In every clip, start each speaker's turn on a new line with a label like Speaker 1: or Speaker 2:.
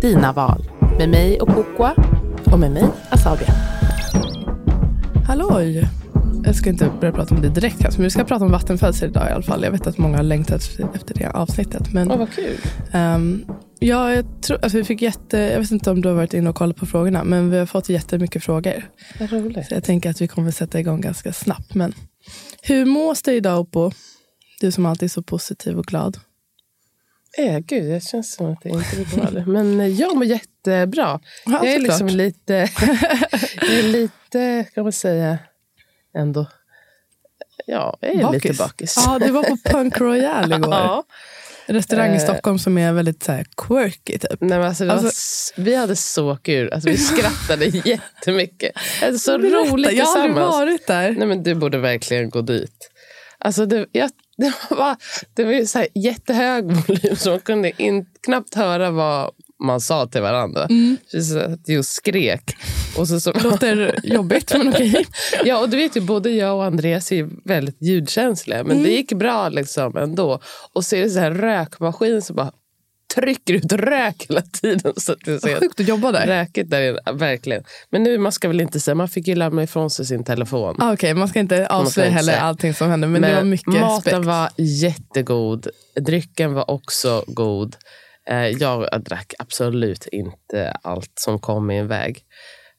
Speaker 1: dina val. Med mig och Kokwa.
Speaker 2: Och med mig, Asabia.
Speaker 3: Halloj! Jag ska inte börja prata om det direkt kanske, men vi ska prata om vattenfödsel idag i alla fall. Jag vet att många har längtat efter det avsnittet. Men,
Speaker 2: Åh, vad kul.
Speaker 3: ehm, ja, jag, tror, alltså vi fick jätte, jag vet inte om du har varit inne och kollat på frågorna, men vi har fått jättemycket frågor.
Speaker 2: Vad roligt.
Speaker 3: Så jag tänker att vi kommer sätta igång ganska snabbt. Men hur mås det idag Oppo? Du som alltid är så positiv och glad.
Speaker 1: Äh, gud, det känns som att det inte är det. Men eh, jag mår jättebra.
Speaker 3: Ja,
Speaker 1: jag är liksom lite, jag är lite, kan man säga, ändå. Ja, jag är lite bakis.
Speaker 3: Ja, du var på Punk Royale igår.
Speaker 1: Ja.
Speaker 3: Restaurang i
Speaker 1: Eh.
Speaker 3: Stockholm som är väldigt så här, quirky. Typ.
Speaker 1: Nej, men alltså, var,
Speaker 3: Alltså-
Speaker 1: s- vi hade så kul. Alltså, vi skrattade jättemycket. Det var så
Speaker 3: Berätta,
Speaker 1: roligt
Speaker 3: jag har aldrig
Speaker 1: tillsammans.
Speaker 3: varit där.
Speaker 1: Nej, men du borde verkligen gå dit. Alltså det, jag, det var, det var ju så jättehög volym så man kunde in, knappt höra vad man sa till varandra.
Speaker 3: Mm.
Speaker 1: Och skrek. Och så, så,
Speaker 3: Låter jobbigt, men okej.
Speaker 1: ja, och du vet ju, både jag och Andreas är väldigt ljudkänsliga. Men
Speaker 3: Mm.
Speaker 1: det gick bra liksom ändå. Och så är det så här rökmaskin som bara trycker ut rök hela tiden. Så att det helt
Speaker 3: sjukt att jobba där.
Speaker 1: räkigt där inne. Verkligen. Men nu, man ska väl inte säga, man fick ju lämna ifrån sig sin telefon.
Speaker 3: Ah, Okej, man ska inte avslöja heller
Speaker 1: säga.
Speaker 3: allting som hände, men, det var mycket
Speaker 1: maten
Speaker 3: spekt.
Speaker 1: var jättegod. Drycken var också god. Eh, Jag drack absolut inte allt som kom i en väg.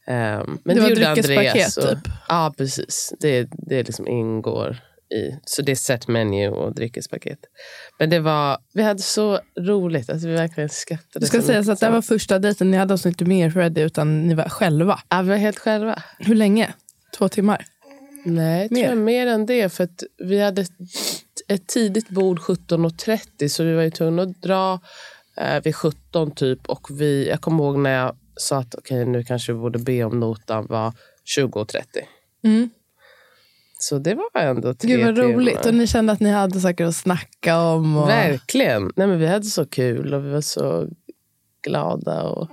Speaker 1: Eh, Men
Speaker 3: Det var
Speaker 1: gjorde
Speaker 3: dryckespaket, typ?
Speaker 1: Ja, precis. Det, det liksom ingår i. Så det är set menu och dryckespaket. Men det var, vi hade så roligt. Alltså vi verkligen skrattade.
Speaker 3: Det ska
Speaker 1: så
Speaker 3: sägas
Speaker 1: mycket
Speaker 3: att det var första dejten. Ni hade alltså inte med er Freddie, utan ni var själva.
Speaker 1: Ja, vi var helt själva.
Speaker 3: Hur länge? Två timmar?
Speaker 1: Nej, tror
Speaker 3: Mer?
Speaker 1: jag mer än det. För att vi hade ett, ett tidigt bord 17.30 så vi var ju tvungna att dra eh, vid 17 typ. Och vi, jag kommer ihåg när jag sa att okej nu kanske vi borde be om notan var 20.30.
Speaker 3: Mm.
Speaker 1: Så det var ändå tre
Speaker 3: Gud vad roligt. Och
Speaker 1: timmar.
Speaker 3: ni kände att ni hade saker att snacka om. Och...
Speaker 1: Verkligen. Nej, men vi hade så kul och vi var så glada. och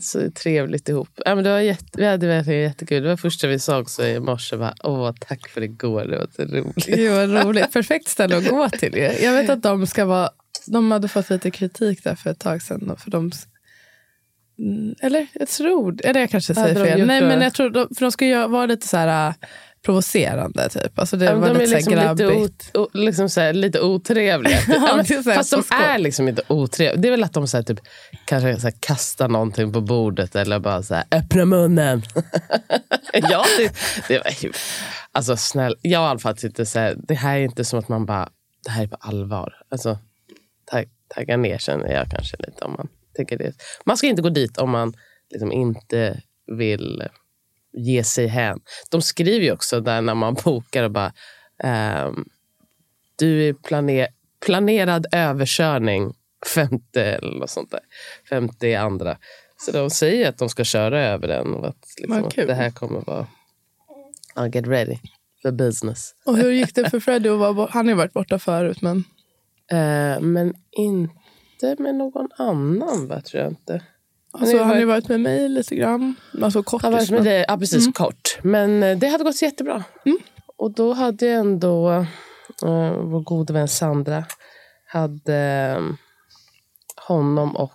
Speaker 1: så trevligt ihop. Ja, men det var jätte, vi hade verkligen jättekul. Det var första vi sa också i morse. Bara, Åh, tack för igår. Det var så roligt.
Speaker 3: Gud vad roligt. Perfekt ställe att gå till. ju. Jag vet att de ska vara... De hade fått lite kritik där för ett tag sedan. För de, Mm, eller jag tror... Eller jag kanske säger fel. Nej, men jag tror de, för de ska ju vara lite så här provocerande. Typ. Alltså det
Speaker 1: Ja,
Speaker 3: var
Speaker 1: de är
Speaker 3: lite,
Speaker 1: liksom
Speaker 3: här
Speaker 1: lite,
Speaker 3: grabbigt.
Speaker 1: o, o, liksom här, lite otrevliga.
Speaker 3: Ja,
Speaker 1: Ja, men,
Speaker 3: är
Speaker 1: fast de är liksom inte otrevliga. Det är väl att de så här, typ, kanske så här, kastar någonting på bordet eller bara så här, öppna munnen. ja, det, det var. Alltså snäll, jag har i alla fall inte så här, det här är inte som att man bara, det här är på allvar. Alltså, tag, tagga ner känner jag kanske lite om man tycker det. Man ska inte gå dit om man liksom inte vill ge sig hän. De skriver ju också där när man bokar och bara ehm, du är planer, planerad överkörning femte eller något sånt där. Femte andra. Så de säger att de ska köra över den och att, liksom, att det här kommer vara I'll get ready for business.
Speaker 3: Och hur gick det för bort- Han har ju varit borta förut. Men...
Speaker 1: Eh, men inte med någon annan va, tror jag inte.
Speaker 3: Alltså, han har ju
Speaker 1: varit-
Speaker 3: med mig lite grann. Alltså kort.
Speaker 1: Har varit med
Speaker 3: liksom.
Speaker 1: dig, ja, precis, kort. Men eh, det hade gått så jättebra. Och då hade jag ändå eh, vår gode vän Sandra hade eh, honom och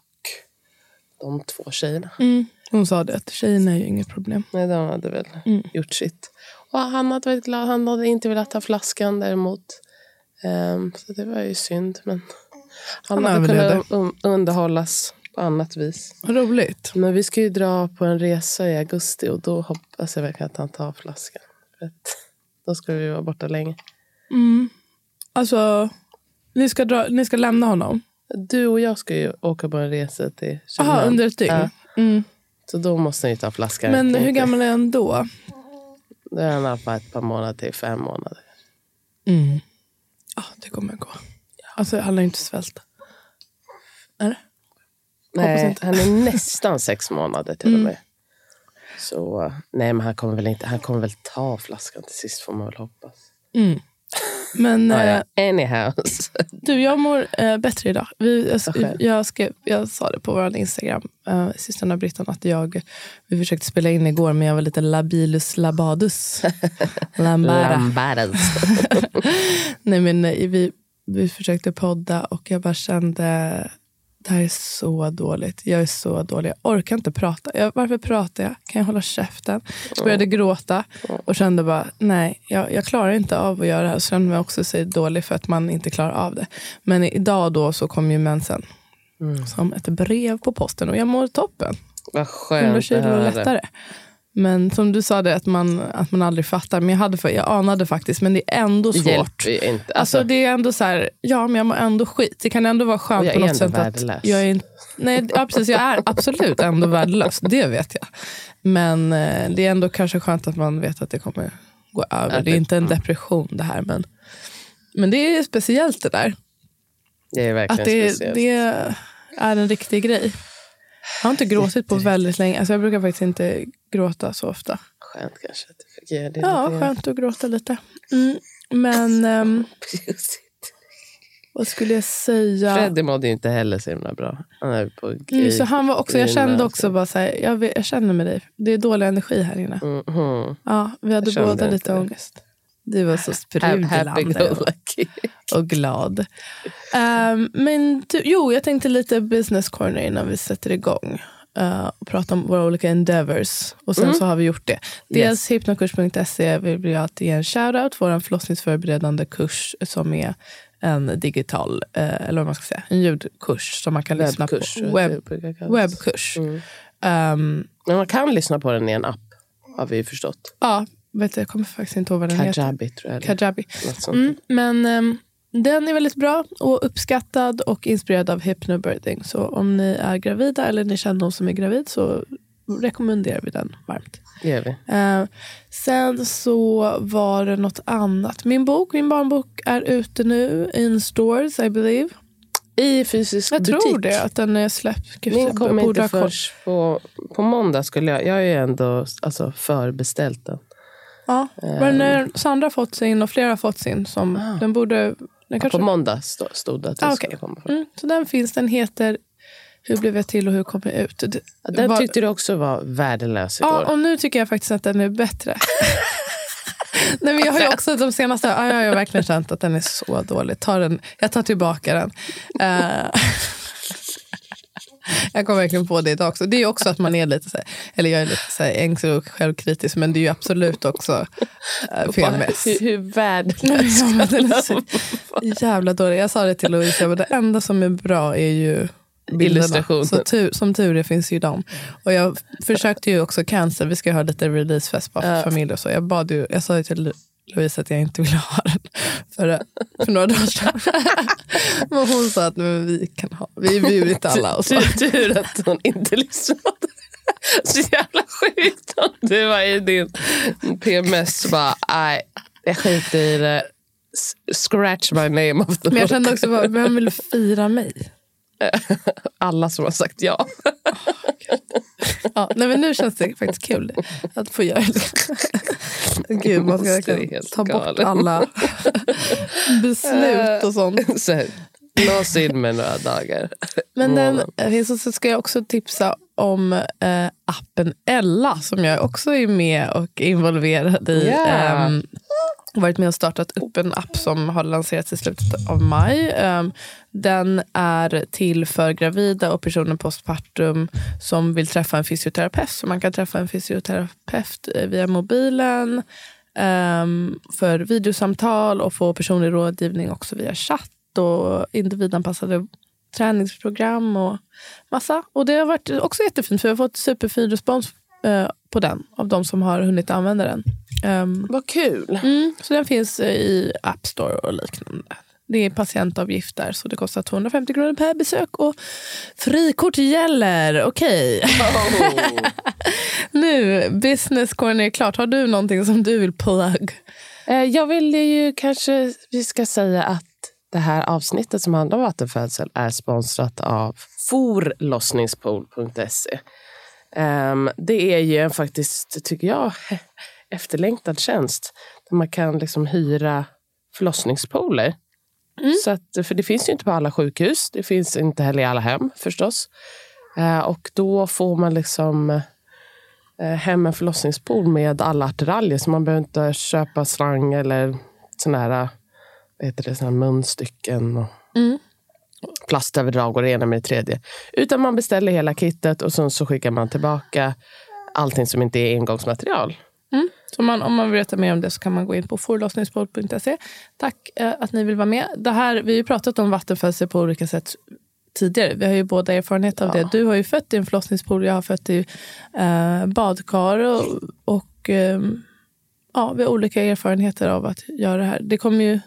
Speaker 1: de två tjejerna.
Speaker 3: Mm. Hon sa det, att tjejerna är ju inget problem.
Speaker 1: Nej, de hade väl
Speaker 3: Mm.
Speaker 1: gjort sitt. Och han hade varit glad. Han hade inte velat ta flaskan däremot. Ehm, så det var ju synd. Men Han
Speaker 3: Han
Speaker 1: hade
Speaker 3: överlevde.
Speaker 1: kunnat un- underhållas på annat vis.
Speaker 3: Vad roligt.
Speaker 1: Men vi ska ju dra på en resa i augusti och då hoppas jag verkligen att han tar flaskan. För då ska vi vara borta länge.
Speaker 3: Mm. Alltså, ni ska, dra, ni ska lämna honom?
Speaker 1: Du och jag ska ju åka på en resa till
Speaker 3: Jaha,
Speaker 1: Köpenhamn.
Speaker 3: under ett dygn?
Speaker 1: Ja.
Speaker 3: Mm.
Speaker 1: Så då måste han ju ta flaskan.
Speaker 3: Men hur gammal är han då?
Speaker 1: Då är han i alla fall ett par månader till fem månader.
Speaker 3: Mm. Ja, det kommer gå. Alltså, han lär inte svälta. Är det?
Speaker 1: Nej, han är nästan sex månader till
Speaker 3: Mm.
Speaker 1: och med. Så nej, men han kommer väl inte. Han kommer väl ta flaskan till sist får man väl hoppas.
Speaker 3: Mm. Men
Speaker 1: Ja,
Speaker 3: eh,
Speaker 1: ja. Anyhow.
Speaker 3: du, jag mår eh, bättre idag. Vi, jag,
Speaker 1: skönt.
Speaker 3: jag, skrev, jag sa det på vår Instagram, uh, systrarna Britton, att jag, vi försökte spela in igår men jag var lite labilus labadus. Lambada.
Speaker 1: Lambadas.
Speaker 3: Nej, men eh, vi, vi försökte podda och jag bara kände det här är så dåligt. Jag är så dålig. Jag orkar inte prata. Jag, varför pratar jag? Kan jag hålla käften? Jag började gråta och kände bara nej, jag, jag klarar inte av att göra det här. Så kände mig också sig dålig för att man inte klarar av det. Men idag då så kom ju mensen som ett brev på posten och jag mår toppen.
Speaker 1: Vad
Speaker 3: 100
Speaker 1: skönt att
Speaker 3: kilo
Speaker 1: höra.
Speaker 3: lättare. Men som du sa, det, att, man, att man aldrig fattar. Men jag, hade, jag anade faktiskt, men det är ändå svårt.
Speaker 1: hjälper ju inte.
Speaker 3: Alltså, det är ändå så här, ja men jag mår ändå skit. Det kan ändå vara skönt på något sätt att
Speaker 1: värdelös.
Speaker 3: jag är nej, ja, precis, jag är absolut ändå värdelös. Det vet jag. Men eh, det är ändå kanske skönt att man vet att det kommer gå över. Det är inte en depression det här. Men, men det är speciellt det där.
Speaker 1: det är verkligen
Speaker 3: Att det,
Speaker 1: speciellt.
Speaker 3: det är en riktig grej. Jag har inte gråtit på väldigt länge. Alltså jag brukar faktiskt inte gråta så ofta.
Speaker 1: Skönt kanske att du fick göra det.
Speaker 3: Ja,
Speaker 1: lite
Speaker 3: skönt att gråta lite. Mm. Men
Speaker 1: Precis.
Speaker 3: vad skulle jag säga?
Speaker 1: Freddy mådde inte heller så himla bra. Han är på
Speaker 3: Mm, så han var också, jag kände också bara så här, jag, jag känner med dig. Det är dålig energi här inne.
Speaker 1: Mhm.
Speaker 3: Ja, vi hade båda lite
Speaker 1: det.
Speaker 3: ångest. Du var så sprudlande och, glad. Ehm, men du, jo, jag tänkte lite business corner innan vi sätter igång. Uh, och prata om våra olika endeavors. Och sen så har vi gjort det. Dels hypnokurs.se vill vi alltid ge en shoutout. Vår förlossningsförberedande kurs som är en digital, eh, eller vad man ska säga, en ljudkurs som man kan lyssna på.
Speaker 1: Jag det brukar kallas.
Speaker 3: webbkurs.
Speaker 1: Mm.
Speaker 3: Ehm,
Speaker 1: Men man kan lyssna på den i en app. Har vi förstått.
Speaker 3: ja, vet du, jag kommer faktiskt inte ihåg vad den heter.
Speaker 1: Kajabi tror jag.
Speaker 3: Kajabi. Mm, men ehm, den är väldigt bra och uppskattad och inspirerad av hypnobirthing. Så om ni är gravida eller ni känner någon som är gravid så rekommenderar vi den varmt.
Speaker 1: Gör vi.
Speaker 3: Eh, sen så var det något annat. Min bok, min barnbok är ute nu in stores I believe.
Speaker 1: I fysisk
Speaker 3: Jag
Speaker 1: butik.
Speaker 3: tror det, att den är släppt. Gud,
Speaker 1: Min
Speaker 3: jag
Speaker 1: kommer inte först på, på måndag. skulle Jag Jag har ju ändå alltså, förbeställt den.
Speaker 3: Ja. Men eh, Sandra har fått sin och flera har fått sin. Som,
Speaker 1: Ah.
Speaker 3: Den borde... Den kanske,
Speaker 1: på måndag stod, det att den
Speaker 3: Ah,
Speaker 1: skulle
Speaker 3: okej.
Speaker 1: komma.
Speaker 3: Mm, så den finns. Den heter Hur blev jag till och hur kom jag ut? Det-
Speaker 1: Ja, den
Speaker 3: var-
Speaker 1: tyckte du också var värdelös igår.
Speaker 3: Ja, och nu tycker jag faktiskt att den är bättre. Nej, men jag har ju också de senaste ja, jag har verkligen känt att den är så dålig. Ta den, jag tar tillbaka den. Eh, jag kom verkligen på det idag också. Det är ju också att man är lite så här, eller jag är lite så här ängslig och självkritisk, men det är ju absolut också uh, PMS.
Speaker 1: Hur, hur värdelös
Speaker 3: Ja, den är så jävla dålig. Jag sa det till Louise, men det enda som är bra är ju bilderna.
Speaker 1: Illustrationen.
Speaker 3: Så tur, som tur är finns ju de. Och jag försökte ju också cancel, vi ska ha lite releasefest bara för
Speaker 1: Ja.
Speaker 3: familj och så. Jag, bad ju, jag sa ju till Louise att jag inte ville ha den för, för några dagar sedan. Men hon sa att men vi kan ha, vi är bjudit alla. Och så.
Speaker 1: Tur, tur att hon inte lyssnade. Så jävla sjukt om du var i din PMS och bara, nej, jag skiter i det. Scratch my name of the
Speaker 3: Men jag kände också, bara, vem vill fira mig?
Speaker 1: Alla som har sagt ja.
Speaker 3: Ja, nej, men nu känns det faktiskt kul att få göra det. Gud, man ska verkligen ta bort
Speaker 1: galet.
Speaker 3: alla beslut och sånt.
Speaker 1: Så här, Lås in med några dagar.
Speaker 3: Men den och så ska jag också tipsa om eh, appen Ella som jag också är med och involverad i.
Speaker 1: Ja.
Speaker 3: Ehm, varit med och startat upp en app som har lanserats i slutet av maj. Ehm, den är till för gravida och personer postpartum som vill träffa en fysioterapeut. Så man kan träffa en fysioterapeut eh, via mobilen ehm, för videosamtal och få personlig rådgivning också via chatt. och individanpassade träningsprogram och massa. Och det har varit också jättefint för vi har fått superfin respons eh, på den av de som har hunnit använda den. Um,
Speaker 1: Vad kul.
Speaker 3: mm, så den finns eh, i App Store och liknande. Det är patientavgift där, så det kostar 250 kronor per besök och frikort gäller. Okej. nu, business corner är klart. Har du någonting som du vill plug?
Speaker 1: Eh, Jag vill ju kanske vi ska säga att det här avsnittet som handlar om vattenfödsel är sponsrat av forlossningspool.se. Ehm, Det är ju en faktiskt, tycker jag, efterlängtad tjänst där man kan liksom hyra förlossningspooler. Så att, för det finns ju inte på alla sjukhus. Det finns inte heller i alla hem förstås. Eh, Och då får man liksom eh, hem en förlossningspool med alla attiraljer. Så man behöver inte köpa slang eller såna här, vad heter det, såna här munstycken. Och
Speaker 3: Mm.
Speaker 1: Plastöverdrag och det ena med det tredje. Utan man beställer hela kittet och sen så skickar man tillbaka allting som inte är engångsmaterial.
Speaker 3: Så man, om man vill veta mer om det så kan man gå in på forlossningspool.se. Tack eh, att ni vill vara med. Det här, vi har ju pratat om vattenfödsel på olika sätt tidigare. Vi har ju båda erfarenhet av det. Du har ju fött i en förlossningspool, jag har fött i eh, badkar. Och, och eh, ja, vi har olika erfarenheter av att göra det här. Det kommer ju...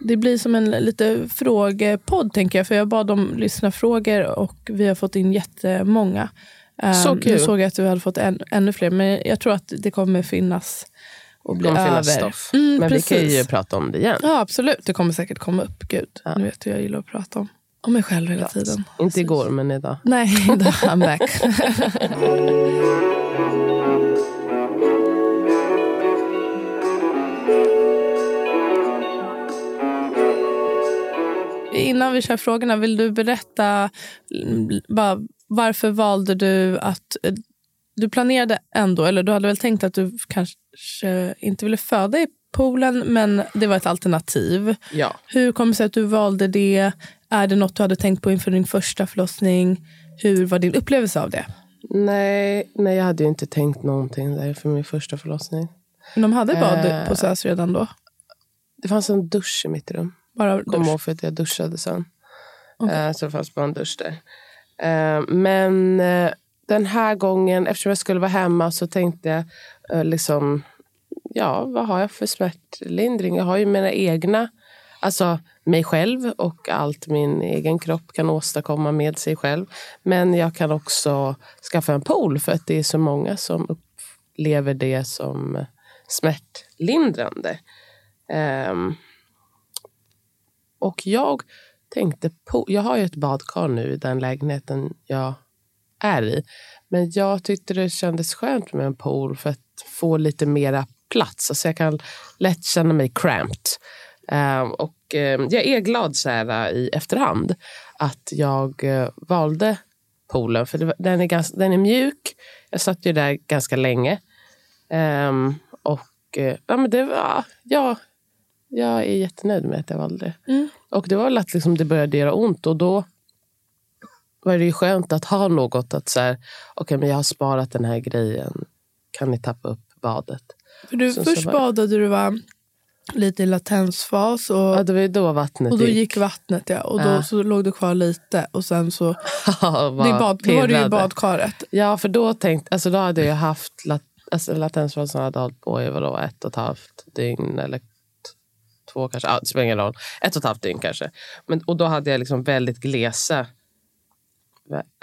Speaker 3: Det blir som en lite frågepodd, tänker jag. För jag bad om lyssnarfrågor och vi har fått in jättemånga. Um,
Speaker 1: Så
Speaker 3: Nu
Speaker 1: kul.
Speaker 3: såg jag att du hade fått än, ännu fler, men jag tror att det kommer finnas och bli
Speaker 1: kommer
Speaker 3: över.
Speaker 1: finnas stoff.
Speaker 3: Mm,
Speaker 1: Men
Speaker 3: precis.
Speaker 1: vi kan ju prata om det igen.
Speaker 3: Ja, absolut. Det kommer säkert komma upp. Gud,
Speaker 1: Ja.
Speaker 3: nu vet du jag gillar att prata om, om mig själv hela tiden.
Speaker 1: Inte igår, men idag.
Speaker 3: Nej, då I'm back. Innan vi kör frågorna, vill du berätta bara, varför valde du att... eh, Du planerade ändå, eller du hade väl tänkt att du kanske inte ville föda i poolen, men det var ett alternativ.
Speaker 1: Ja.
Speaker 3: Hur kom det sig att du valde det? Är det något du hade tänkt på inför din första förlossning? Hur var din upplevelse av det?
Speaker 1: Nej, nej, jag hade ju inte tänkt någonting där för min första förlossning.
Speaker 3: De hade bad
Speaker 1: Eh.
Speaker 3: på SÖS redan då?
Speaker 1: Det fanns en dusch i mitt rum.
Speaker 3: Bara
Speaker 1: Kom
Speaker 3: dusch?
Speaker 1: ihåg för att jag duschade sen.
Speaker 3: Okej.
Speaker 1: Eh, Så det fanns bara en dusch där. Eh, men eh, den här gången, eftersom jag skulle vara hemma så tänkte jag eh, liksom, ja, vad har jag för smärtlindring? Jag har ju mina egna, alltså mig själv och allt min egen kropp kan åstadkomma med sig själv. Men jag kan också skaffa en pool för att det är så många som upplever det som smärtlindrande. Um, och jag tänkte på, jag har ju ett badkar nu i den lägenheten jag är i. Men jag tyckte det kändes skönt med en pool för att få lite mera plats. Alltså jag kan lätt känna mig cramped. Ehm, och ehm, jag är glad så här, i efterhand att jag eh, valde poolen. För det, var- den, är ganska, den är mjuk. Jag satt ju där ganska länge. Um, och eh, ja, men det var, ja, jag är jättenöjd med att jag valde det.
Speaker 3: Mm.
Speaker 1: Och det var väl att liksom det började göra ont och då var det ju skönt att ha något att så här, okej men jag har sparat den här grejen. Kan ni tappa upp badet?
Speaker 3: För du,
Speaker 1: så
Speaker 3: först
Speaker 1: var-
Speaker 3: badade du va, lite i latensfas och,
Speaker 1: Ja, det var ju då vattnet
Speaker 3: och då gick vattnet. Ja, och då
Speaker 1: Ja.
Speaker 3: så låg du kvar lite. Och sen så,
Speaker 1: var
Speaker 3: det bad, då var du i
Speaker 1: pirrade.
Speaker 3: badkaret.
Speaker 1: Ja, för då tänkte, alltså då hade jag haft lat, alltså latensfasen hade hållit på i vadå, ett och ett halvt dygn eller två kanske. Ja, det spelar ingen roll. Ett och ett halvt dygn kanske. Men, och då hade jag liksom väldigt glesa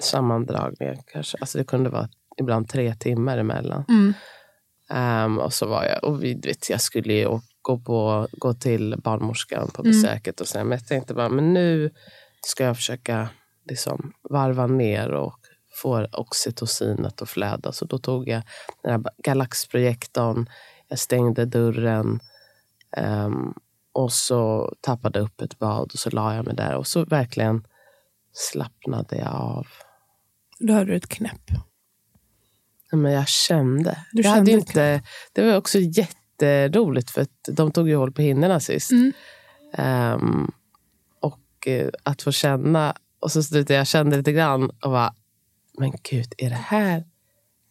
Speaker 1: sammandragningar. Kanske. Alltså det kunde vara ibland tre timmar emellan.
Speaker 3: Mm.
Speaker 1: Ehm, och så var jag, och vi, vet, jag skulle ju gå, på, gå till barnmorskan på
Speaker 3: Mm.
Speaker 1: besöket. Och sen, men jag tänkte bara, men nu ska jag försöka liksom varva ner och få oxytocinet att flöda. Så då tog jag den här Galaxprojektorn, jag stängde dörren ehm, och så tappade upp ett bad och så la jag mig där. Och så verkligen slappnade jag av.
Speaker 3: Då hörde du ett knäpp.
Speaker 1: Ja, Men jag kände.
Speaker 3: Du
Speaker 1: jag
Speaker 3: kände
Speaker 1: inte, det var också jätteroligt för att de tog ju hål på hinnorna sist.
Speaker 3: Mm.
Speaker 1: Ehm, och eh, att få känna. Och så slutade jag kände lite grann och bara, men gud, är det här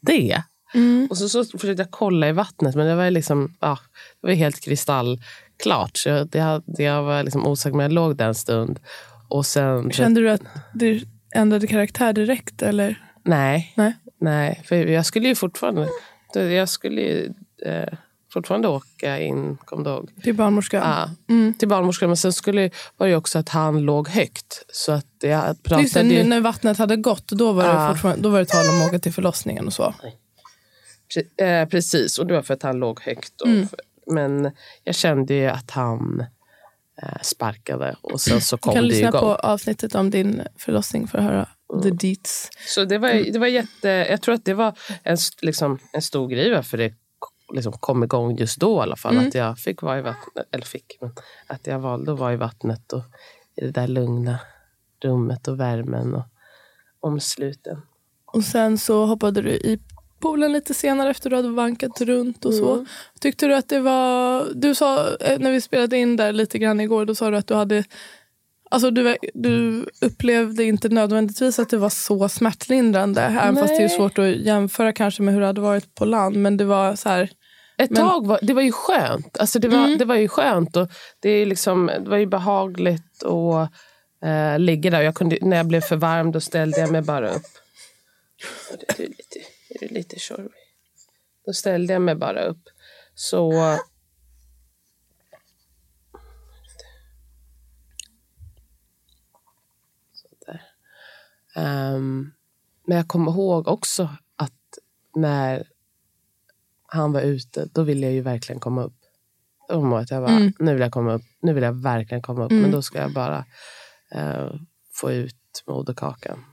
Speaker 1: det?
Speaker 3: Mm.
Speaker 1: Och så, så försökte jag kolla i vattnet, men det var liksom, ja, det var helt kristall, klart. Så jag, det, det, jag var liksom osäker, men jag låg där en stund. Och sen,
Speaker 3: Kände du att du ändrade karaktär direkt? Eller?
Speaker 1: Nej.
Speaker 3: Nej.
Speaker 1: Nej, för jag skulle ju fortfarande, jag skulle ju, eh, fortfarande åka in, kom du ihåg?
Speaker 3: Till barnmorskan?
Speaker 1: Ja,
Speaker 3: Mm.
Speaker 1: till barnmorskan. Men sen skulle, var det också att han låg högt. Så att jag pratade
Speaker 3: Just det,
Speaker 1: ju...
Speaker 3: när vattnet hade gått, då var, det
Speaker 1: Ja.
Speaker 3: fortfarande, då var det tal om att åka till förlossningen och så.
Speaker 1: Eh, precis, och det var för att han låg högt. Då.
Speaker 3: Mm.
Speaker 1: Men jag kände ju att han eh, sparkade och sen så
Speaker 3: Du
Speaker 1: kom
Speaker 3: kan
Speaker 1: det
Speaker 3: lyssna
Speaker 1: igång.
Speaker 3: på avsnittet om din förlossning för att höra the deets.
Speaker 1: Så det var, det var jätte... Jag tror att det var en, liksom, en stor grej varför det liksom kom igång just då i alla fall.
Speaker 3: Mm.
Speaker 1: Att jag fick vara i vattnet. Eller fick, men att jag valde att vara i vattnet och i det där lugna rummet och värmen och omsluten.
Speaker 3: Och sen så hoppade du i poolen lite senare efter du hade vankat runt och så. Tyckte du att det var... Du sa, eh, när vi spelade in där lite grann igår, då sa du att du hade... Alltså du, du upplevde inte nödvändigtvis att det var så smärtlindrande. Även fast det är
Speaker 1: Nej.
Speaker 3: svårt att jämföra kanske med hur det hade varit på land. Men det var så här...
Speaker 1: Ett
Speaker 3: Men-
Speaker 1: tag var det var ju skönt. Alltså det, var,
Speaker 3: Mm.
Speaker 1: det var ju skönt och det, är liksom, det var ju behagligt att eh, ligga där. Jag kunde, när jag blev för varm då ställde jag mig bara upp. Och det, lite, är det lite tjorvig? Då ställde jag mig bara upp. Så... Ehm, men jag kommer ihåg också att när han var ute, då ville jag ju verkligen komma upp. Jag att jag bara,
Speaker 3: Mm.
Speaker 1: nu vill jag komma upp. Nu vill jag verkligen komma upp.
Speaker 3: Mm.
Speaker 1: Men då ska jag bara eh, få ut moderkakan.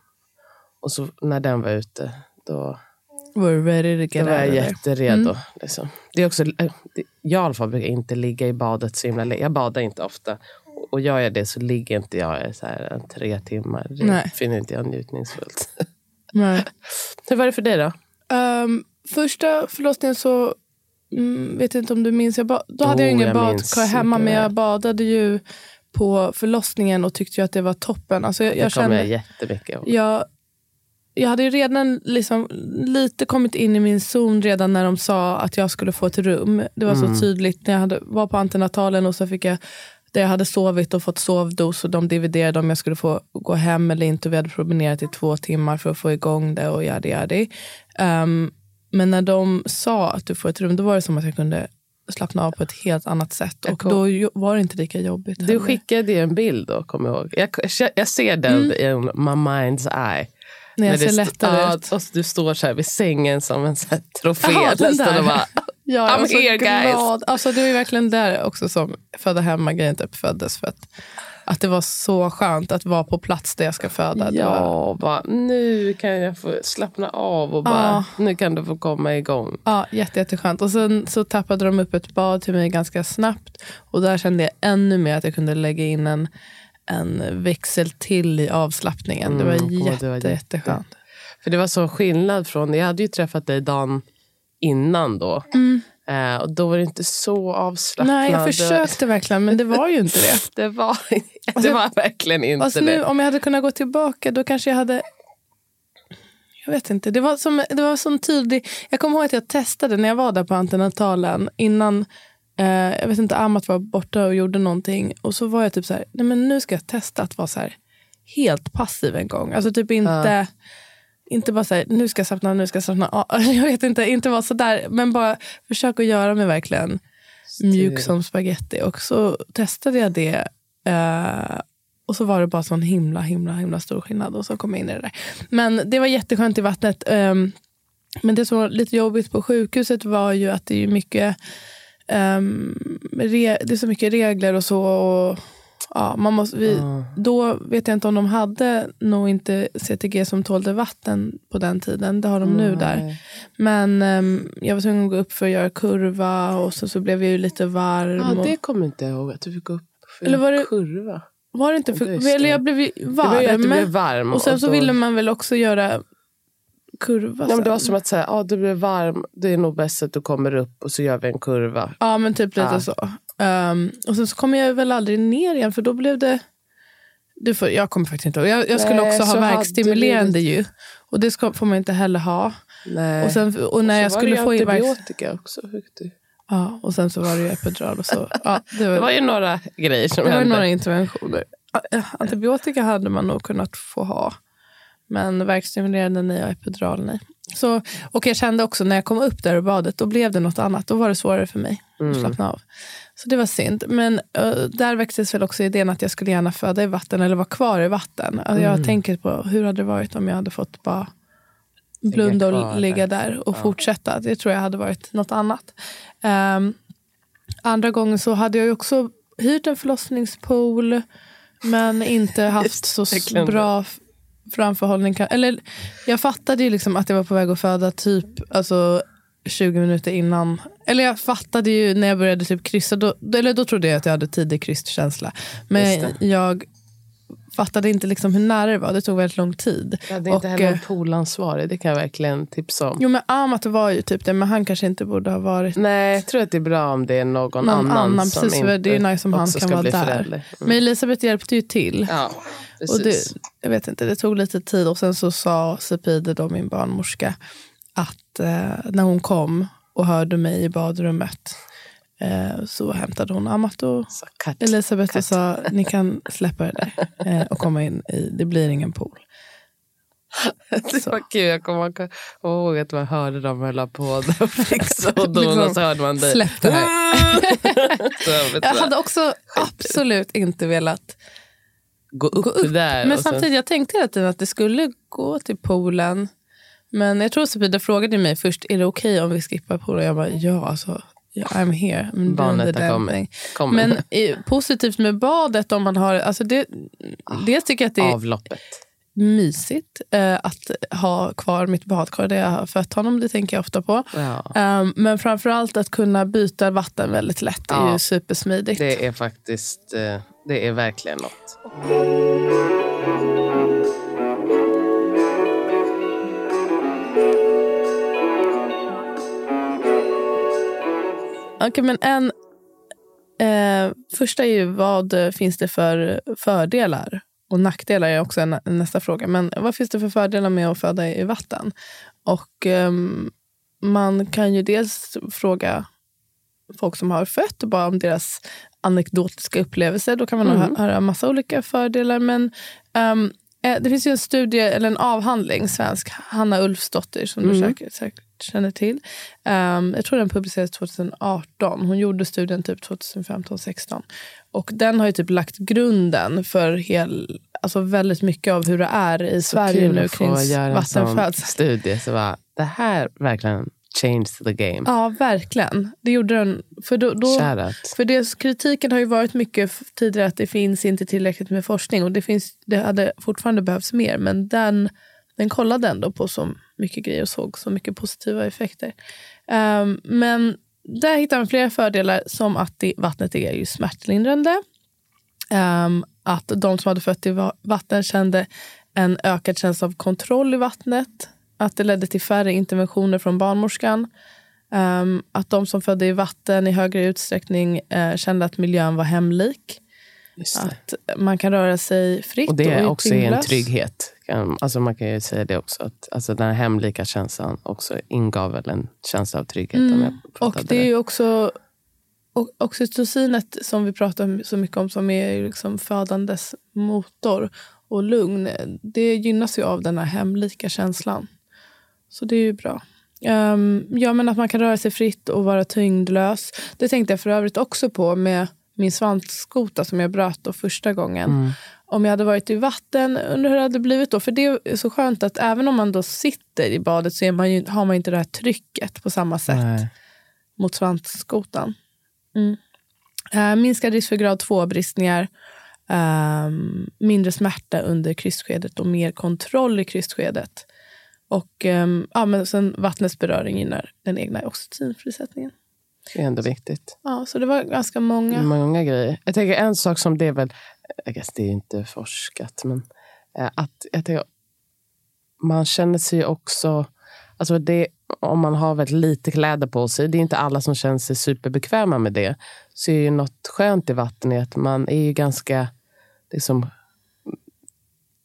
Speaker 1: Och så när den var ute, då,
Speaker 3: Were ready to get
Speaker 1: var jag
Speaker 3: out
Speaker 1: jätteredo.
Speaker 3: Mm.
Speaker 1: Liksom. Det är också, det, jag i alla fall brukar inte ligga i badet så himla länge. Jag badar inte ofta. Och gör jag det så ligger inte jag så här en tre timmar. Det
Speaker 3: Nej.
Speaker 1: finner inte jag njutningsfullt.
Speaker 3: Nej.
Speaker 1: Hur var det för dig då?
Speaker 3: Ehm, första förlossningen så, mm, vet inte om du minns, jag ba- då hade jag ingen badkar hemma men jag badade ju på förlossningen och tyckte att det var toppen. Alltså jag,
Speaker 1: Det
Speaker 3: jag,
Speaker 1: kommer jag jättemycket ihåg.
Speaker 3: jag, jag hade ju redan liksom lite kommit in i min zon redan när de sa att jag skulle få ett rum. Det var
Speaker 1: Mm.
Speaker 3: så tydligt när jag hade, var på antenatalen och så fick jag där jag hade sovit och fått sovdos och de dividerade om jag skulle få gå hem eller inte. Vi hade promenerat i två timmar för att få igång det och yadi yadi. Um, men när de sa att du får ett rum, då var det som att jag kunde slappna av på ett helt annat sätt. Och
Speaker 1: kom-
Speaker 3: då var det inte lika jobbigt.
Speaker 1: Du
Speaker 3: heller.
Speaker 1: skickade ju en bild då, kommer jag ihåg. Jag, jag ser den i my mind's eye.
Speaker 3: När jag
Speaker 1: När
Speaker 3: ser lättare ut.
Speaker 1: Och du står så här vid sängen som en så här trofé.
Speaker 3: Ja, den
Speaker 1: nästan,
Speaker 3: där.
Speaker 1: och bara,
Speaker 3: Ja, jag
Speaker 1: I'm
Speaker 3: var så
Speaker 1: here, guys.
Speaker 3: glad. Alltså, det var ju verkligen där också som födda hemma-grejen typ föddes. För att, att det var så skönt att vara på plats där jag ska föda. Var,
Speaker 1: ja, bara, nu kan jag få slappna av och bara, nu kan du få komma igång.
Speaker 3: ja, jätte, jätteskönt. Och sen så tappade de upp ett bad till mig ganska snabbt. Och där kände jag ännu mer att jag kunde lägga in en, en växel till i avslappningen. det var
Speaker 1: Mm,
Speaker 3: jätte,
Speaker 1: det var jätte-
Speaker 3: jätteskönt.
Speaker 1: För det var så skillnad från, jag hade ju träffat dig dagen innan då. Eh, och då var det inte så avslappnad.
Speaker 3: Nej, jag försökte verkligen, men det var ju inte det.
Speaker 1: Det var, det var verkligen inte
Speaker 3: Alltså nu,
Speaker 1: det.
Speaker 3: om jag hade kunnat gå tillbaka, då kanske jag hade... Jag vet inte. Det var som, det var som tydlig... Jag kommer ihåg att jag testade när jag var där på antenatalen innan jag vet inte, Amat var borta och gjorde någonting. Och så var jag typ så här, nej men nu ska jag testa att vara så här helt passiv en gång. Alltså typ inte, inte bara så här, nu ska jag slappna nu ska jag slappna. Jag vet inte, inte vara så där. Men bara försöka göra mig verkligen mjuk som spaghetti. Och så testade jag det. Eh, och så var det bara sån himla, himla, himla stor skillnad. Och så kom jag in i det där. Men det var jätteskönt i vattnet. ehm, men det som var lite jobbigt på sjukhuset var ju att det är mycket ehm, re, det är så mycket regler och så. Och, ja, man måste, vi, Då vet jag inte om de hade nog inte CTG som tålde vatten på den tiden. Det har de nu där. Men ehm, jag var tvungen att gå upp för att göra kurva och så, så blev jag ju lite varm. Och,
Speaker 1: det kommer inte jag ihåg, att du fick gå upp för
Speaker 3: Eller var det-
Speaker 1: kurva.
Speaker 3: var det inte för,
Speaker 1: det.
Speaker 3: eller jag blev ju
Speaker 1: Det var ju att
Speaker 3: varm.
Speaker 1: du blev varm.
Speaker 3: och sen så
Speaker 1: då-
Speaker 3: ville man väl också göra kurva
Speaker 1: Ja, men det var som att säga, ah, du blev varm, det är nog bäst att du kommer upp och så gör vi en kurva.
Speaker 3: Ja, men typ lite
Speaker 1: Ja.
Speaker 3: så. Ehm, och sen så kom jag väl aldrig ner igen för då blev det... Du får, jag kommer faktiskt inte ihåg. Jag, jag skulle
Speaker 1: Nej,
Speaker 3: också
Speaker 1: så
Speaker 3: ha verkstimulerande ju. Och det ska, får man inte heller ha.
Speaker 1: Nej.
Speaker 3: Och, sen, och när jag
Speaker 1: så
Speaker 3: skulle få
Speaker 1: det ju
Speaker 3: verk...
Speaker 1: antibiotika också. Fick du.
Speaker 3: Ja, och sen så var det ju epidural och så. Ja, det var,
Speaker 1: Det var ju några grejer som
Speaker 3: det var
Speaker 1: hände.
Speaker 3: några interventioner. Antibiotika hade man nog kunnat få ha. Men värkstimulerande nej och epidural nej. Så, och jag kände också när jag kom upp där ur badet, då blev det något annat. Då var det svårare för mig att slappna av. Så det var synd. Men uh, där växtes väl också idén att jag skulle gärna föda i vatten eller vara kvar i vatten. Alltså, Jag tänker på hur hade det varit om jag hade fått bara blunda och ligga
Speaker 1: där.
Speaker 3: och fortsätta. Det tror jag hade varit något annat. Ehm, andra gången så hade jag ju också hyrt en förlossningspool men inte haft så bra framförhållning. Eller, jag fattade ju liksom att jag var på väg att föda typ alltså, 20 minuter innan. Eller jag fattade ju när jag började typ kryssa. Då, eller då trodde jag att jag hade tidig krystkänsla. Men jag fattade inte liksom hur nära det var. Det tog väldigt lång tid.
Speaker 1: Jag hade inte
Speaker 3: Och,
Speaker 1: heller
Speaker 3: eh,
Speaker 1: någon poolansvarig. Det kan jag verkligen tipsa om.
Speaker 3: Jo men Amat var ju typ det, men han kanske inte borde ha varit
Speaker 1: Nej, jag tror att det är bra om det är någon,
Speaker 3: någon
Speaker 1: annan,
Speaker 3: annan.
Speaker 1: som
Speaker 3: precis,
Speaker 1: inte
Speaker 3: det är nice om han kan vara där.
Speaker 1: förälder. Mm.
Speaker 3: Men Elisabeth hjälpte ju till.
Speaker 1: Ja,
Speaker 3: och det,
Speaker 1: precis.
Speaker 3: jag vet inte, det tog lite tid och sen så sa Sepide, då min barnmorska, att eh, när hon kom och hörde mig i badrummet eh, så hämtade hon Amat och
Speaker 1: Så cut.
Speaker 3: Elisabeth och
Speaker 1: cut.
Speaker 3: sa ni kan släppa det där eh, och komma in i, det blir ingen pool.
Speaker 1: Det var kul. Jag kommer ihåg att man hörde dem höll på och fixa och då
Speaker 3: Liksom,
Speaker 1: och så hörde man dig.
Speaker 3: Släpp det här.
Speaker 1: Så,
Speaker 3: Jag hade också absolut inte velat
Speaker 1: gå upp,
Speaker 3: gå upp.
Speaker 1: där.
Speaker 3: Men
Speaker 1: och
Speaker 3: samtidigt, jag tänkte hela tiden att det skulle gå till poolen. Men jag tror Sabida frågade mig först, är det okej om vi skippar poolen? Jag bara, ja alltså, yeah, I'm here. I'm
Speaker 1: Barnet har kommit. Kommer.
Speaker 3: Men positivt med badet, om man har, alltså det, dels tycker jag att det är
Speaker 1: Avloppet.
Speaker 3: mysigt eh, att ha kvar mitt badkar där jag har fött honom. Det tänker jag ofta på.
Speaker 1: Ja.
Speaker 3: Um, men framförallt att kunna byta vatten väldigt lätt. Det är
Speaker 1: Ja.
Speaker 3: ju supersmidigt.
Speaker 1: Det är faktiskt eh, det är verkligen något.
Speaker 3: Okej, men en... Eh, första är ju vad eh, finns det för fördelar? Och nackdelar är också en, nästa fråga. Men vad finns det för fördelar med att föda i vatten? Och ehm, man kan ju dels fråga folk som har fött bara om deras anekdotiska upplevelser. Då kan man hö- höra massa olika fördelar. Men eh, det finns ju en studie, eller en avhandling, svensk, Hanna Ulfsdotter, som du säkert, säkert känner till. Ehm, jag tror den publicerades 2018. Hon gjorde studien typ 2015-16. Och den har ju typ lagt grunden för hel, alltså väldigt mycket av hur det är i Sverige
Speaker 1: Kul
Speaker 3: nu
Speaker 1: att få
Speaker 3: kring
Speaker 1: göra en sån
Speaker 3: vattenfödsel.
Speaker 1: studie. Så bara, det här verkligen changed the game.
Speaker 3: Ja, verkligen. Det gjorde den. För, då, då, för det, kritiken har ju varit mycket tidigare att det finns inte tillräckligt med forskning. Och det, finns, det hade fortfarande behövts mer. Men den, den kollade ändå på så mycket grejer och såg så mycket positiva effekter. Ehm, men där hittar man flera fördelar som att det, vattnet är ju smärtlindrande. Ehm, att de som hade fött i va- vatten kände en ökad känsla av kontroll i vattnet. Att det ledde till färre interventioner från barnmorskan. Ehm, att de som födde i vatten i högre utsträckning eh, kände att miljön var hemlik. Att man kan röra sig fritt
Speaker 1: Och det är också en trygghet. Alltså man kan ju säga det också. Att, alltså den här hemlika känslan också ingav väl en känsla av trygghet.
Speaker 3: Mm. Och det är ju också och oxytocinet som vi pratar så mycket om som är liksom födandes motor och lugn. Det gynnas ju av den här hemlika känslan. Så det är ju bra. Um, ja, men att man kan röra sig fritt och vara tyngdlös. Det tänkte jag för övrigt också på med min svanskota som jag bröt då första gången.
Speaker 1: Mm.
Speaker 3: Om jag hade varit i vatten, undrar hur det hade blivit då. För det är så skönt att även om man då sitter i badet så man ju, har man inte det här trycket på samma sätt
Speaker 1: Nej.
Speaker 3: mot svansskotan. Mm. Eh, minskad risk för grad 2-bristningar. ehm, mindre smärta under krystskedet och mer kontroll i krystskedet. Och ehm, ja, men sen vattnets beröring gynnar den egna oxytocinfrisättningen.
Speaker 1: Det är ändå viktigt.
Speaker 3: Ja, så det var ganska många.
Speaker 1: Många grejer. Jag tänker en sak som det är väl, jag guess det är inte forskat, men eh, att jag tänker, man känner sig också, alltså det, om man har väldigt lite kläder på sig, det är inte alla som känner sig superbekväma med det, så är ju något skönt i vatten att man är ju ganska liksom,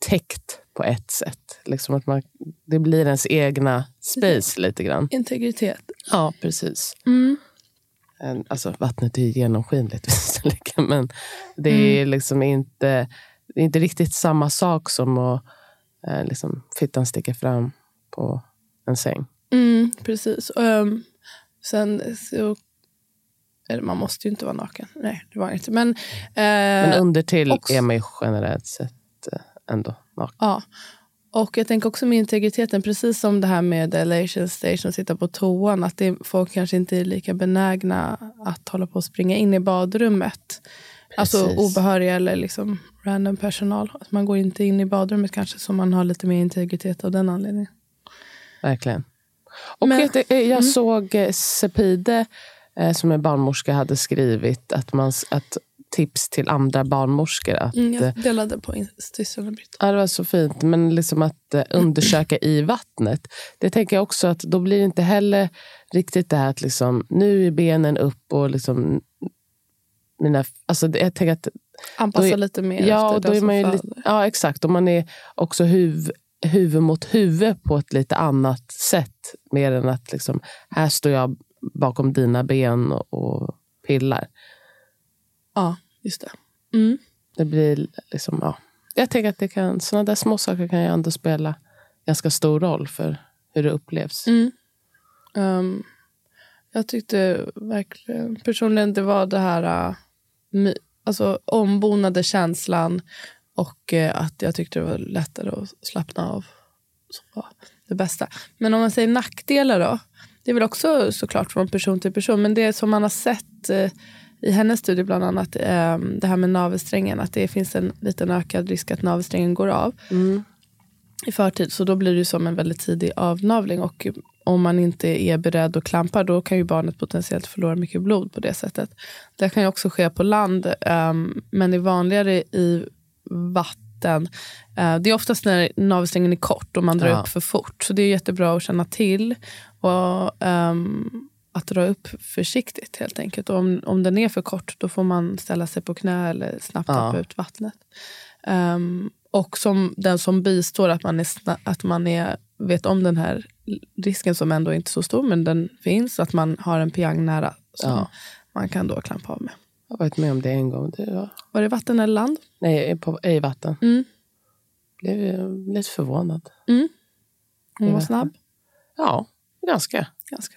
Speaker 1: täckt på ett sätt. Liksom att man, det blir ens egna space lite grann.
Speaker 3: Integritet.
Speaker 1: Ja, precis.
Speaker 3: Mm.
Speaker 1: alltså vattnet är ju genomskinligt visserligen, men det är
Speaker 3: Mm.
Speaker 1: liksom inte, inte riktigt samma sak som att eh, liksom, fittan sticker fram på en säng.
Speaker 3: Mm, precis. Um, sen så... Man måste ju inte vara naken. Nej, det var inte. Men,
Speaker 1: Men
Speaker 3: eh,
Speaker 1: under till
Speaker 3: också-
Speaker 1: är man ju generellt sett eh, ändå
Speaker 3: ja. Och jag tänker också med integriteten, precis som det här med elation station, sitta på toan, att det, folk kanske inte är lika benägna att hålla på och springa in i badrummet. Alltså
Speaker 1: Precis.
Speaker 3: obehöriga eller liksom random personal. Att man går inte in i badrummet kanske, så man har lite mer integritet av den anledningen.
Speaker 1: Verkligen. Och
Speaker 3: Men-
Speaker 1: du, eh, jag såg eh, Sepide, eh, som är barnmorska, hade skrivit att, man, att tips till andra barnmorskor. Att,
Speaker 3: Mm,
Speaker 1: eh,
Speaker 3: jag delade på Instagram.
Speaker 1: Ja, det var så fint. Men liksom att eh, undersöka i vattnet. Det tänker jag också att då blir det inte heller riktigt det här att liksom, nu är benen upp och liksom mina, alltså jag tänker att
Speaker 3: Anpassa
Speaker 1: är-
Speaker 3: lite mer
Speaker 1: ja,
Speaker 3: efter
Speaker 1: och då
Speaker 3: den
Speaker 1: är
Speaker 3: som
Speaker 1: man lite, ja, exakt. Och man är också huv, huvud mot huvud på ett lite annat sätt. Mer än att liksom, här står jag bakom dina ben och, och pillar.
Speaker 3: Ja, just det. Mm.
Speaker 1: Det blir liksom, ja. Jag tänker att det kan, sådana där små saker kan ju ändå spela ganska stor roll för hur det upplevs.
Speaker 3: Mm. Ehm, jag tyckte verkligen personligen det var det här uh, alltså, ombonade känslan och eh, att jag tyckte det var lättare att slappna av. Som var det bästa. Men om man säger nackdelar då. Det är väl också såklart från person till person. Men det som man har sett eh, i hennes studie bland annat. Eh, det här med navelsträngen. Att det finns en liten ökad risk att navelsträngen går av
Speaker 1: Mm.
Speaker 3: i förtid. Så då blir det som en väldigt tidig avnavling. Och om man inte är beredd att klampa då kan ju barnet potentiellt förlora mycket blod på det sättet. Det kan ju också ske på land. ehm, men det är vanligare i vatten. Eh, det är oftast när navelsträngen är kort och man drar
Speaker 1: Ja.
Speaker 3: upp för fort. Så det är jättebra att känna till. Och ehm, att dra upp försiktigt helt enkelt. Och om, om den är för kort då får man ställa sig på knä eller snabbt
Speaker 1: Ja.
Speaker 3: tappa ut vattnet. Ehm, och som den som bistår, att man, är att man är, vet om den här risken som ändå inte är så stor, men den finns. Att man har en piang nära som
Speaker 1: Ja.
Speaker 3: man kan då klampa av med.
Speaker 1: Jag har varit med om det en gång. Det var,
Speaker 3: Var det vatten eller land?
Speaker 1: nej, på, i vatten.
Speaker 3: Mm.
Speaker 1: Blev lite förvånad.
Speaker 3: Mm. Hon var snabb.
Speaker 1: Ja, ganska.
Speaker 3: Ganska.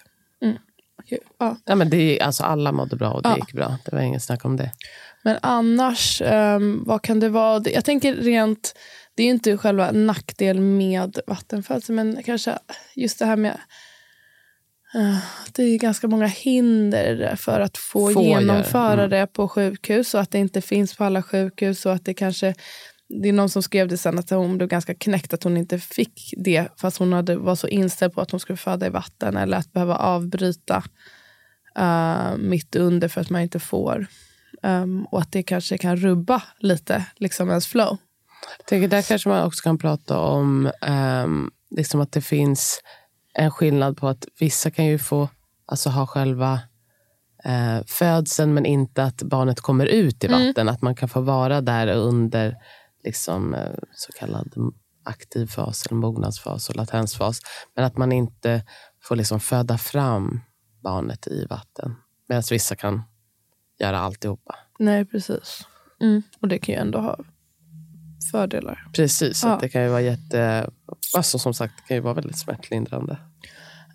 Speaker 3: Ja.
Speaker 1: Ja, men det, är- alltså, alla mådde bra och det
Speaker 3: Ja.
Speaker 1: gick bra. Det var inget snack om det.
Speaker 3: Men annars, ehm, vad kan det vara? Jag tänker rent, det är ju inte själva nackdel med vattenfödsel, men kanske just det här med eh, det är ganska många hinder för att få,
Speaker 1: Få
Speaker 3: genomföra
Speaker 1: mm.
Speaker 3: det på sjukhus och att det inte finns på alla sjukhus. Och att det kanske det är någon som skrev det sen att hon blev ganska knäckt att hon inte fick det fast hon hade, var så inställd på att hon skulle föda i vatten eller att behöva avbryta eh, mitt under för att man inte får. Um, och att det kanske kan rubba lite liksom ens flow.
Speaker 1: Jag tänker, där kanske man också kan prata om ehm, liksom att det finns en skillnad på att vissa kan ju få alltså, ha själva eh, födseln men inte att barnet kommer ut i vatten. Att man kan få vara där under liksom, eh, så kallad aktiv fas, eller mognadsfas och latensfas. Men att man inte får liksom föda fram barnet i vatten. Medan vissa kan göra alltihopa.
Speaker 3: Nej, precis. Mm. Och det kan ju ändå ha fördelar.
Speaker 1: Precis,
Speaker 3: Ja.
Speaker 1: att det kan ju vara jätte... Alltså som sagt, det kan ju vara väldigt smärtlindrande.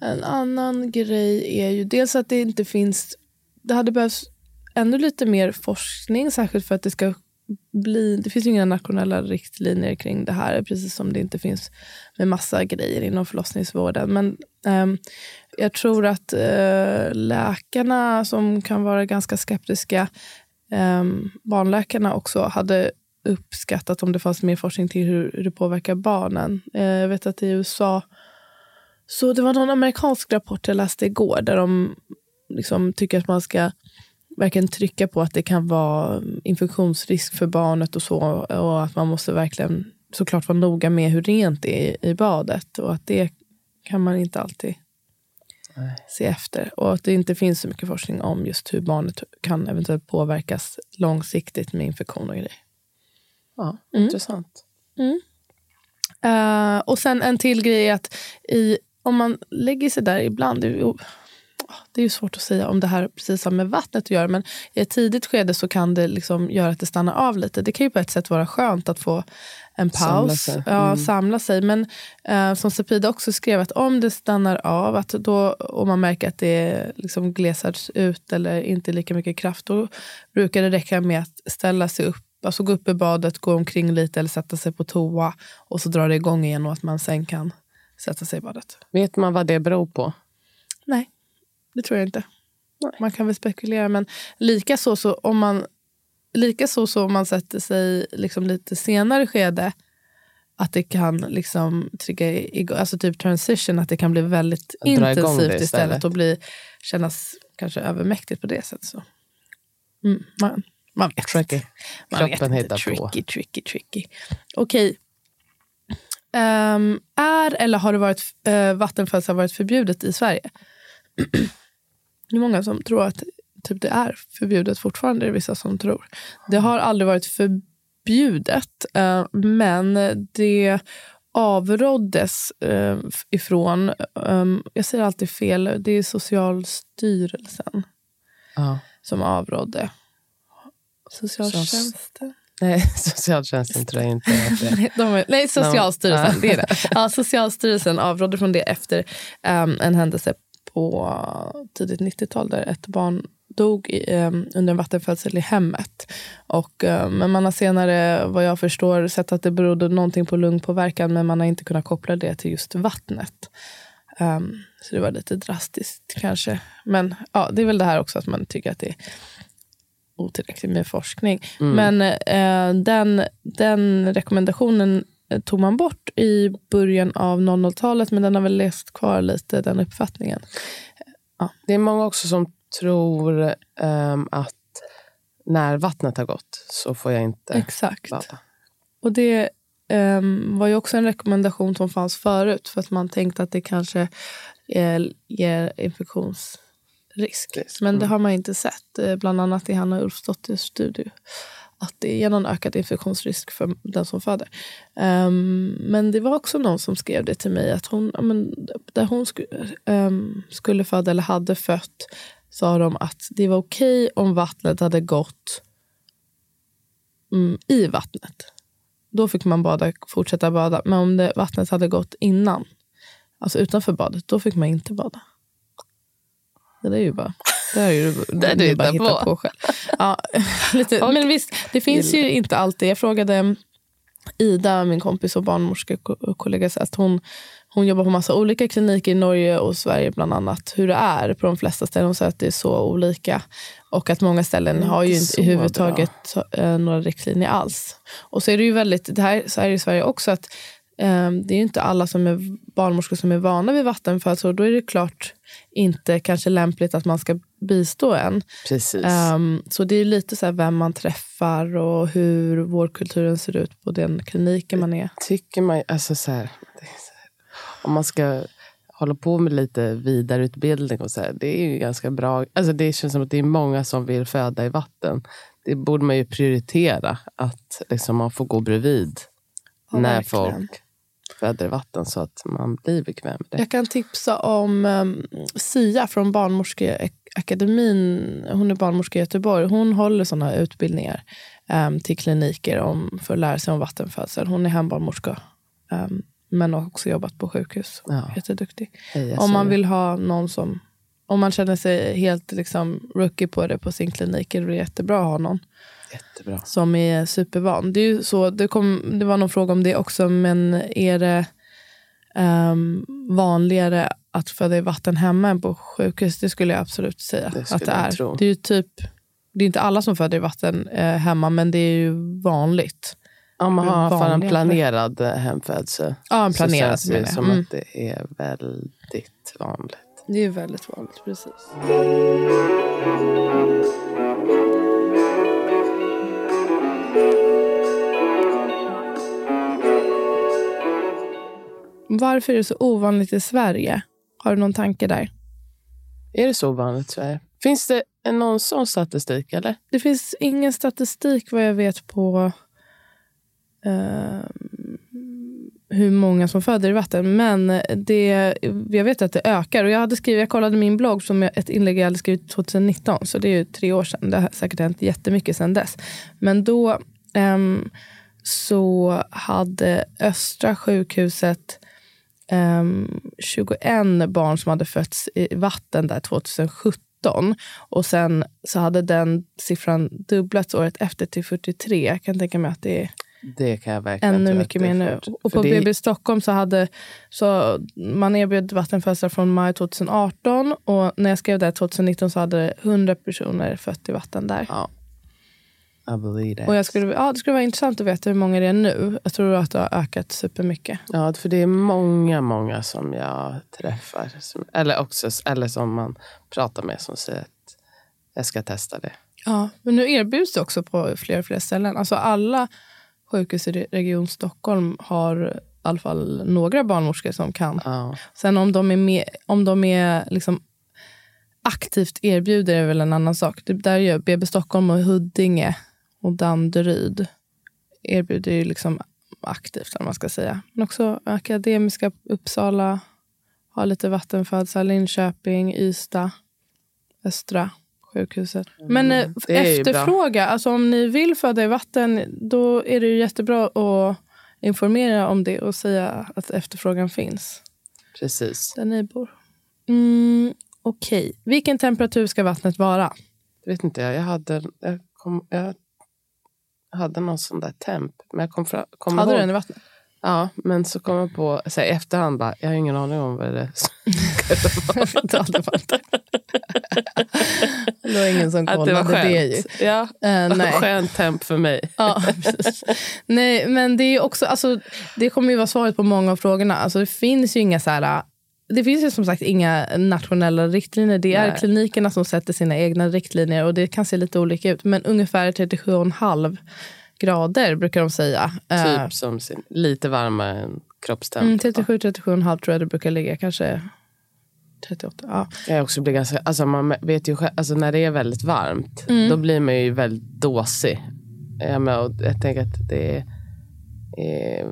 Speaker 3: En annan grej är ju dels att det inte finns... Det hade behövts ännu lite mer forskning, särskilt för att det ska bli... Det finns ju inga nationella riktlinjer kring det här, precis som det inte finns med massa grejer inom förlossningsvården. Men eh, jag tror att eh, läkarna som kan vara ganska skeptiska, eh, barnläkarna också, hade uppskattat om det fanns mer forskning till hur, hur det påverkar barnen. Eh, jag vet att i USA så det var någon amerikansk rapport jag läste igår där de liksom tycker att man ska verkligen trycka på att det kan vara infektionsrisk för barnet och så. Och att man måste verkligen såklart vara noga med hur rent det är i badet. Och att det kan man inte alltid
Speaker 1: Nej.
Speaker 3: se efter. Och att det inte finns så mycket forskning om just hur barnet kan eventuellt påverkas långsiktigt med infektion och grejer.
Speaker 1: Ja,
Speaker 3: Mm.
Speaker 1: intressant.
Speaker 3: Eh, och sen en till grej är att i, om man lägger sig där ibland, det det är ju svårt att säga om det här precis har med vattnet att göra men i ett tidigt skede så kan det liksom göra att det stannar av lite. Det kan ju på ett sätt vara skönt att få en paus,
Speaker 1: Samla sig.
Speaker 3: Ja,
Speaker 1: Mm.
Speaker 3: samla sig. Men eh, som Sepida också skrev, att om det stannar av att då, och man märker att det liksom glesas ut eller inte lika mycket kraft, då brukar det räcka med att ställa sig upp, alltså gå upp i badet, gå omkring lite eller sätta sig på toa och så drar det igång igen och att man sen kan sätta sig i badet.
Speaker 1: Vet man vad det beror på?
Speaker 3: Nej, det tror jag inte. Man kan väl spekulera, men lika så, så om man lika så, så om man sätter sig liksom lite senare skede att det kan liksom trigga igång, alltså typ transition, att det kan bli väldigt intensivt istället. och bli, kännas kanske övermäktigt på det sättet. Så. Mm, man, man vet
Speaker 1: Tricky.
Speaker 3: Man
Speaker 1: Kroppen
Speaker 3: vet
Speaker 1: hittar
Speaker 3: inte.
Speaker 1: på.
Speaker 3: tricky, Tricky, tricky. Okej. Ehm, är eller har det varit, uh, vattenfödsel varit förbjudet i Sverige? det är många som tror att typ, det är förbjudet fortfarande. Det är vissa som tror. Det har aldrig varit förbjudet, eh, men det avråddes eh, ifrån... eh, jag säger alltid fel. Det är Socialstyrelsen
Speaker 1: Ja.
Speaker 3: som avrådde. Socialtjänsten?
Speaker 1: Nej, socialtjänsten tror jag inte att det
Speaker 3: de är, nej, Socialstyrelsen. Det är det. Ja, Socialstyrelsen avrådde från det efter um, en händelse på tidigt 90-tal där ett barn dog i, um, under en vattenfödsel i hemmet. Och, um, men man har senare, vad jag förstår, sett att det berodde någonting på lungpåverkan men man har inte kunnat koppla det till just vattnet. Um, så det var lite drastiskt kanske. Men ja, det är väl det här också att man tycker att det är otillräckligt med forskning. Men eh, den, den rekommendationen tog man bort i början av 00-talet men den har väl levt kvar lite, den uppfattningen.
Speaker 1: Det är många också som tror ehm, att när vattnet har gått så får jag inte
Speaker 3: Exakt.
Speaker 1: bada.
Speaker 3: Och det ehm, var ju också en rekommendation som fanns förut för att man tänkte att det kanske eh, ger infektionsrisk.
Speaker 1: Risk,
Speaker 3: Men det
Speaker 1: mm.
Speaker 3: har man inte sett, eh, bland annat i Hanna Ulfsdotters studie att det är någon ökad infektionsrisk för den som föder. Um, men det var också någon som skrev det till mig att hon, ja, men, där hon sku, um, skulle föda eller hade fött sa de att det var okej om vattnet hade gått mm, i vattnet. Då fick man bada, fortsätta bada. Men om det, vattnet hade gått innan, alltså utanför badet, då fick man inte bada. Det är ju bara... Det är ju
Speaker 1: Det du
Speaker 3: bara
Speaker 1: hittar på.
Speaker 3: på, själv. Ja, lite.
Speaker 1: Och-
Speaker 3: Men visst, det finns ju inte alltid. Jag frågade Ida, min kompis och barnmorskekollega, så att hon, hon jobbar på massa olika kliniker i Norge och Sverige bland annat. Hur det är på de flesta ställen. Hon säger att det är så olika. Och att många ställen har ju inte överhuvudtaget eh, några riktlinjer alls. Och så är det ju väldigt, det här, så är det i Sverige också, att det är ju inte alla som är barnmorskor som är vana vid vattenfödsel. Då är det klart inte kanske lämpligt att man ska bistå en.
Speaker 1: Precis.
Speaker 3: Um, så det är lite så vem man träffar och hur vårdkulturen ser ut på den kliniken man är.
Speaker 1: Tycker man, alltså så här, om man ska hålla på med lite vidareutbildning och så här, det är ju ganska bra. Alltså det känns som att det är många som vill föda i vatten. Det borde man ju prioritera, att liksom man får gå bredvid
Speaker 3: Ja,
Speaker 1: när
Speaker 3: verkligen.
Speaker 1: folk föder i vatten så att man blir bekväm med det.
Speaker 3: Jag kan tipsa om um, Sia från Barnmorskeakademin. Hon är barnmorska i Göteborg. Hon håller såna utbildningar um, till kliniker om, för att lära sig om vattenfödsel. Hon är hembarnmorska um, men har också jobbat på sjukhus.
Speaker 1: Ja.
Speaker 3: Jätteduktig.
Speaker 1: Heja
Speaker 3: Om man vill ha någon som... Om man känner sig helt liksom, rookie på det på sin klinik är det jättebra att ha någon
Speaker 1: Jättebra.
Speaker 3: som är supervan. Det, är ju så, det, kom, det var någon fråga om det också, men är det ehm, vanligare att föda i vatten hemma än på sjukhus? Det skulle jag absolut säga
Speaker 1: Det skulle
Speaker 3: att det är.
Speaker 1: tro.
Speaker 3: Det är ju typ, det är inte alla som föder i vatten eh, hemma, men det är ju vanligt.
Speaker 1: Om man har en planerad eh, hemfödsel
Speaker 3: Ja, en
Speaker 1: så
Speaker 3: planerad
Speaker 1: känns det som
Speaker 3: Mm.
Speaker 1: att det är väldigt vanligt.
Speaker 3: Det är väldigt vanligt, precis. Varför är det så ovanligt i Sverige? Har du någon tanke där?
Speaker 1: Är det så vanligt i Sverige? Finns det någon sån statistik? eller?
Speaker 3: Det finns ingen statistik vad jag vet på eh, hur många som föder i vatten. Men det, jag vet att det ökar. Och jag, hade skrivit, jag kollade min blogg som ett inlägg jag hade skrivit 2019. Så det är ju tre år sedan. Det har säkert hänt jättemycket sedan dess. Men då um, så hade Östra sjukhuset um, ehm, 21 barn som hade fötts i vatten där 2017. Och sen så hade den siffran dubblats året efter till 43. Jag kan tänka mig att det är
Speaker 1: det kan jag verkligen
Speaker 3: ännu mycket mer nu. Och på det... BB Stockholm så hade så man erbjöd vattenfödslar från maj 2018 och när jag skrev det 2019 så hade 100 personer fött i vatten där.
Speaker 1: Ja. I believe that.
Speaker 3: Och jag skulle, ja, det skulle vara intressant att veta hur många det är nu. Jag tror att det har ökat supermycket.
Speaker 1: Ja, för det är många, många som jag träffar. Som, eller, också, eller som man pratar med som säger att jag ska testa det.
Speaker 3: Ja, men nu erbjuds det också på fler och fler ställen. Alltså alla sjukhus i Region Stockholm har i alla fall några barnmorskor som kan.
Speaker 1: Ja.
Speaker 3: Sen om de är, med, om de är liksom aktivt erbjuder är väl en annan sak. Det där gör BB Stockholm och Huddinge och Danderyd erbjuder ju liksom aktivt, om man ska säga. Men också Akademiska Uppsala har lite vattenfödslar, Linköping, Ystad, Östra sjukhuset. Men eh, mm, efterfråga, alltså om ni vill föda i vatten, då är det ju jättebra att informera om det och säga att efterfrågan finns.
Speaker 1: Precis.
Speaker 3: Där ni bor. Mm, Okej. Okay. Vilken temperatur ska vattnet vara?
Speaker 1: Det vet inte jag. Jag hade, jag kom, jag hade någon sån där temp. Men jag kom, fra, kom
Speaker 3: hade
Speaker 1: ihåg.
Speaker 3: du den i vattnet?
Speaker 1: Ja, men så kom jag på så här, efterhand bara, jag har ingen aning om vad det är.
Speaker 3: det var ingen som kollade
Speaker 1: det. Var
Speaker 3: det ju.
Speaker 1: Ja, uh, nej. skönt temp för mig.
Speaker 3: ja, Nej, men det är också, alltså, det kommer ju vara svaret på många av frågorna. Alltså, det finns ju inga så här, det finns ju som sagt inga nationella riktlinjer. Det är Nej. klinikerna som sätter sina egna riktlinjer och det kan se lite olika ut. Men ungefär 37,5 grader brukar de säga.
Speaker 1: Typ uh, som sin, lite varmare än kroppstemp.
Speaker 3: 37, 37,5 tror jag det brukar ligga. Kanske 38. Ja.
Speaker 1: Jag också blir ganska, alltså man vet ju alltså när det är väldigt varmt, mm. då blir man ju väldigt dåsig. Ja, men, jag tänker att det är, är,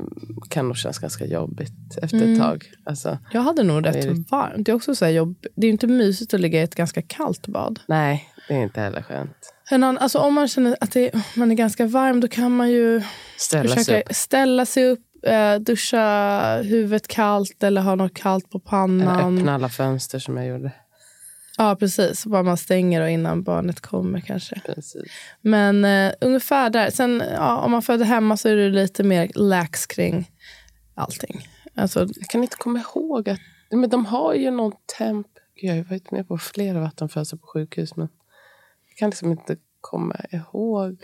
Speaker 1: kan nog kännas ganska jobbigt efter ett mm. tag. Alltså,
Speaker 3: jag hade nog rätt är... varmt. Det är också så jobb, det är inte mysigt att ligga i ett ganska kallt bad.
Speaker 1: Nej, det är inte heller skönt.
Speaker 3: alltså, om man känner att det, man är ganska varm, då kan man ju
Speaker 1: ställa sig upp.
Speaker 3: ställa sig upp eh, duscha huvudet kallt eller ha något kallt på pannan.
Speaker 1: Eller öppna alla fönster som jag gjorde.
Speaker 3: Ja, precis. Bara man stänger och innan barnet kommer kanske.
Speaker 1: Precis.
Speaker 3: Men uh, ungefär där. Sen ja, om man föder hemma så är det lite mer lax kring allting. Alltså,
Speaker 1: jag kan inte komma ihåg att men de har ju någon temp. Jag har varit med på flera vattenfödslar på sjukhus men jag kan liksom inte komma ihåg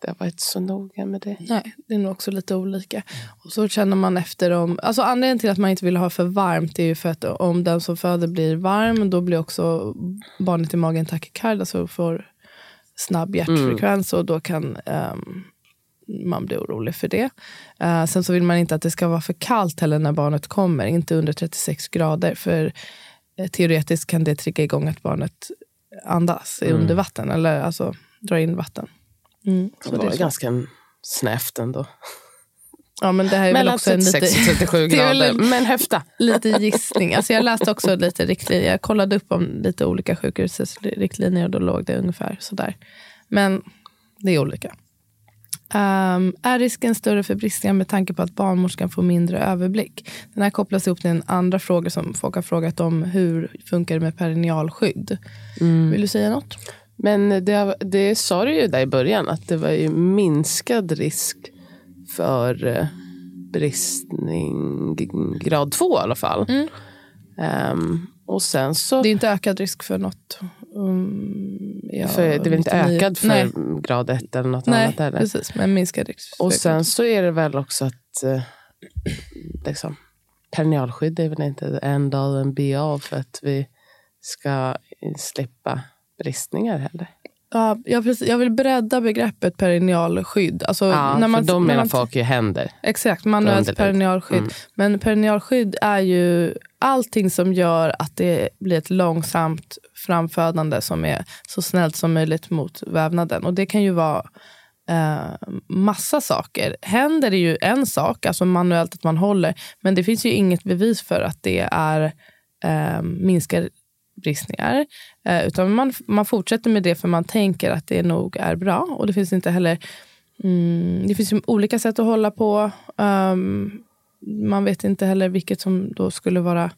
Speaker 1: det har varit så noga med det.
Speaker 3: Nej, det är nog också lite olika. Och så känner man efter om... Alltså anledningen till att man inte vill ha för varmt är ju för att om den som föder blir varm då blir också barnet i magen tachykarda så får snabb hjärtfrekvens mm. och då kan um, man bli orolig för det. Uh, sen så vill man inte att det ska vara för kallt heller när barnet kommer, inte under 36 grader. För uh, teoretiskt kan det trigga igång att barnet andas mm. under vatten eller alltså drar in vatten.
Speaker 1: Mm, det var det ganska snävt ändå.
Speaker 3: Ja, men det här är
Speaker 1: Mellan
Speaker 3: också 36
Speaker 1: och 37 grader, men höfta.
Speaker 3: Lite gissning. Alltså jag läste också lite riktlinjer. Jag kollade upp om lite olika sjukhusets riktlinjer och då låg det ungefär sådär. Men det är olika. Um, är risken större för bristningar med tanke på att barnmorskan får mindre överblick? Den här kopplas ihop till en andra fråga som folk har frågat om. Hur funkar det med perinealskydd? Mm. Vill du säga något?
Speaker 1: Men det, det sa du ju där i början, att det var ju minskad risk för eh, bristning grad två i alla fall.
Speaker 3: Mm.
Speaker 1: Um, och sen så...
Speaker 3: Det är inte ökad risk för något? Um,
Speaker 1: ja, för, det är väl inte ökad för Nej. grad ett eller något
Speaker 3: Nej,
Speaker 1: annat heller?
Speaker 3: precis. Men minskad risk.
Speaker 1: Och sen så är det väl också att uh, liksom, perinealskydd är väl inte en dag en be all för att vi ska slippa bristningar heller.
Speaker 3: Ja, jag, precis, jag vill bredda begreppet perinealskydd. Alltså,
Speaker 1: ja, när man, för då menar folk ju händer.
Speaker 3: Exakt, manuellt perinealskydd. Mm. Men perinealskydd är ju allting som gör att det blir ett långsamt framfödande som är så snällt som möjligt mot vävnaden. Och Det kan ju vara eh, massa saker. Händer det ju en sak, alltså manuellt att man håller, men det finns ju inget bevis för att det är eh, minskar bristningar. Eh, utan man, man fortsätter med det för man tänker att det nog är bra. Och det finns inte heller mm, det finns olika sätt att hålla på. Um, man vet inte heller vilket som då skulle vara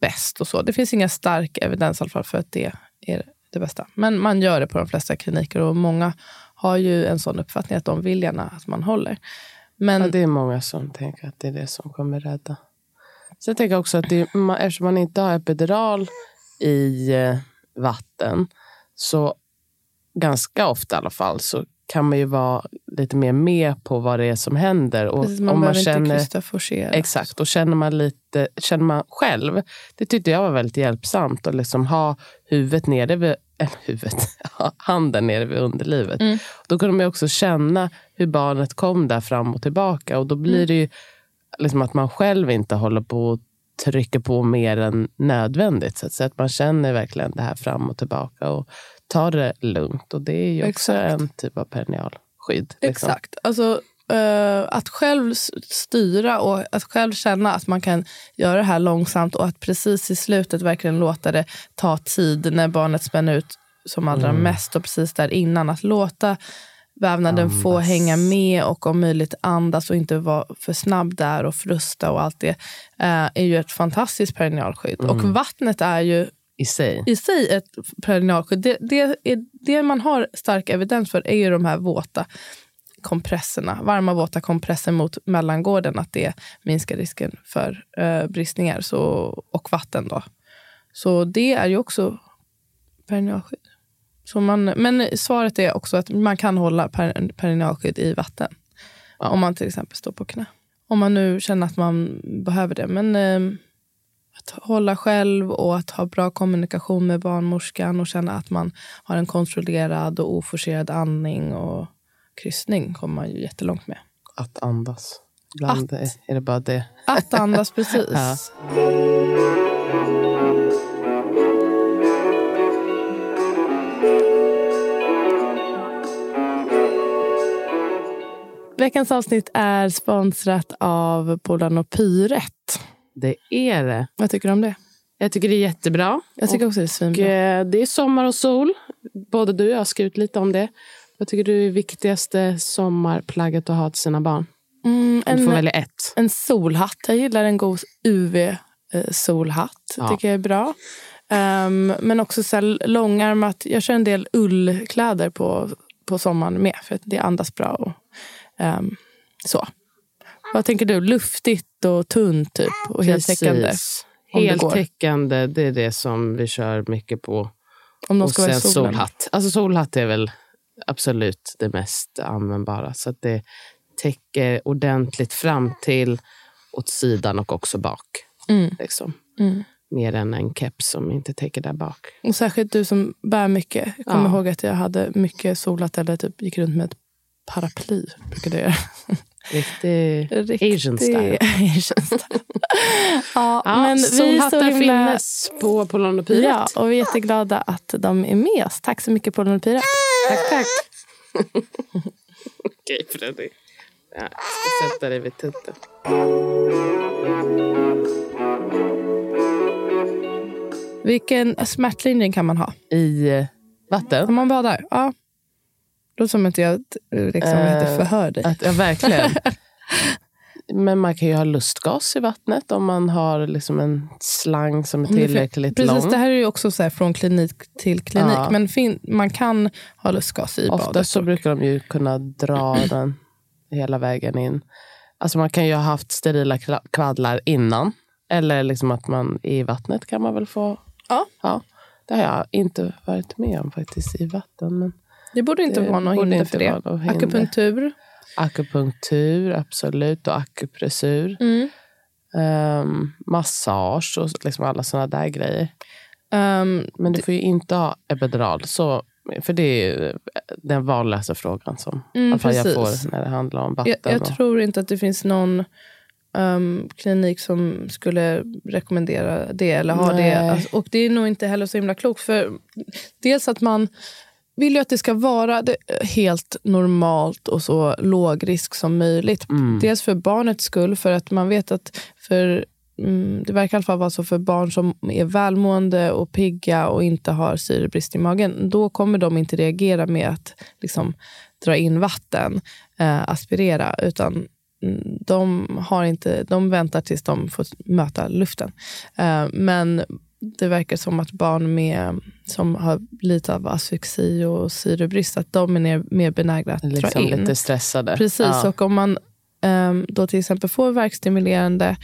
Speaker 3: bäst. och så. Det finns inga stark evidens i alla fall för att det är det bästa. Men man gör det på de flesta kliniker och många har ju en sån uppfattning att de vill gärna att man håller.
Speaker 1: Men, ja, det är många som tänker att det är det som kommer rädda. Sen tänker jag också att det, eftersom man inte har epidural i eh, vatten så ganska ofta i alla fall så kan man ju vara lite mer med på vad det är som händer.
Speaker 3: Och Precis, man om man känner, inte forcera.
Speaker 1: Exakt, och känner man, lite, känner man själv, det tyckte jag var väldigt hjälpsamt att liksom ha huvudet nere vid, äh, huvudet, handen nere vid underlivet. Mm. Då kunde man också känna hur barnet kom där fram och tillbaka och då blir mm. det ju liksom att man själv inte håller på och trycker på mer än nödvändigt. Så att, så att man känner verkligen det här fram och tillbaka. Och ta det lugnt. Och det är ju också Exakt. en typ av perinealskydd.
Speaker 3: Liksom. Exakt. Alltså, uh, att själv styra och att själv känna att man kan göra det här långsamt och att precis i slutet verkligen låta det ta tid när barnet spänner ut som allra mm. mest och precis där innan. Att låta vävnaden andas. få hänga med och om möjligt andas och inte vara för snabb där och frusta och allt det uh, är ju ett fantastiskt perinealskydd. Mm. Och vattnet är ju
Speaker 1: i sig.
Speaker 3: I sig ett perinealskydd. Det, det, det man har stark evidens för är ju de här våta kompresserna, varma våta kompresser mot mellangården, att det minskar risken för eh, bristningar så, och vatten. Då. Så det är ju också perinealskydd. Så man, men svaret är också att man kan hålla per, perinealskydd i vatten. Ja. Om man till exempel står på knä. Om man nu känner att man behöver det. Men eh, att hålla själv och att ha bra kommunikation med barnmorskan och känna att man har en kontrollerad och oforcerad andning och kryssning kommer man ju jättelångt med.
Speaker 1: Att andas. Ibland att, är det bara det.
Speaker 3: Att andas, precis. ja. Veckans avsnitt är sponsrat av Polanopyret.
Speaker 1: Det är det.
Speaker 3: Vad tycker du om det?
Speaker 1: Jag tycker det är jättebra.
Speaker 3: Jag tycker och, också det är svinbra.
Speaker 1: Eh, det är sommar och sol. Både du och jag har skrivit lite om det. Vad tycker du är viktigaste sommarplagget att ha till sina barn? Mm, en, du får välja ett.
Speaker 3: En solhatt. Jag gillar en god UV-solhatt. Ja. tycker jag är bra. Um, men också så långärmat. Jag kör en del ullkläder på, på sommaren med. För det andas bra. Och, um, så. Vad tänker du? Luftigt och tunt typ? Och heltäckande?
Speaker 1: Heltäckande, det, det är det som vi kör mycket på.
Speaker 3: Om de ska och sen
Speaker 1: solhatt. Alltså solhatt är väl absolut det mest användbara. Så att det täcker ordentligt fram till, åt sidan och också bak. Mm. Liksom. Mm. Mer än en keps som inte täcker där bak.
Speaker 3: Och särskilt du som bär mycket. Jag kommer ja. ihåg att jag hade mycket solhatt eller typ gick runt med ett paraply. Jag göra.
Speaker 1: Riktig, Riktig Asian style.
Speaker 3: Asian style. ja,
Speaker 1: ja, men solhattar himla... finnes på Polonopyret.
Speaker 3: Ja, och vi är jätteglada att de är med oss. Tack så mycket Polonopyret.
Speaker 1: Tack, tack. Okej, Freddy. Ja, jag ska sätta dig vid tutten.
Speaker 3: Vilken smärtlindring kan man ha?
Speaker 1: I eh, vatten?
Speaker 3: Om man badar? Ja. Låter som att jag liksom, uh, förhör dig.
Speaker 1: Att, ja, verkligen. Men man kan ju ha lustgas i vattnet om man har liksom en slang som är tillräckligt
Speaker 3: Precis,
Speaker 1: lång.
Speaker 3: Det här är ju också så från klinik till klinik. Ja. Men man kan ha lustgas i
Speaker 1: Ofta
Speaker 3: badet.
Speaker 1: så brukar de ju kunna dra den hela vägen in. Alltså man kan ju ha haft sterila kvaddlar innan. Eller liksom att man i vattnet kan man väl få.
Speaker 3: Ja.
Speaker 1: ja. Det har jag inte varit med om faktiskt i vatten. Men
Speaker 3: det borde inte det vara något hinder för det. Akupunktur?
Speaker 1: Akupunktur, absolut. Och akupressur. Mm. Um, massage och liksom alla såna där grejer. Um, Men du får ju inte ha epidural. Så, för det är den vanligaste frågan som mm, jag får när det handlar om vatten.
Speaker 3: Jag, jag och... tror inte att det finns någon um, klinik som skulle rekommendera det. eller ha Nej. det. Alltså, och det är nog inte heller så himla klokt. För dels att man vill ju att det ska vara det, helt normalt och så låg risk som möjligt.
Speaker 1: Mm.
Speaker 3: Dels för barnets skull, för att man vet att för mm, det verkar i alla fall vara så för barn som är välmående och pigga och inte har syrebrist i magen. Då kommer de inte reagera med att liksom, dra in vatten, eh, aspirera, utan mm, de, har inte, de väntar tills de får möta luften. Eh, men det verkar som att barn med, som har lite av asfyxi och syrebrist, att de är mer benägna att
Speaker 1: Liksom
Speaker 3: dra in.
Speaker 1: lite stressade.
Speaker 3: Precis,
Speaker 1: Ja.
Speaker 3: och om man ehm, då till exempel får verkstimulerande,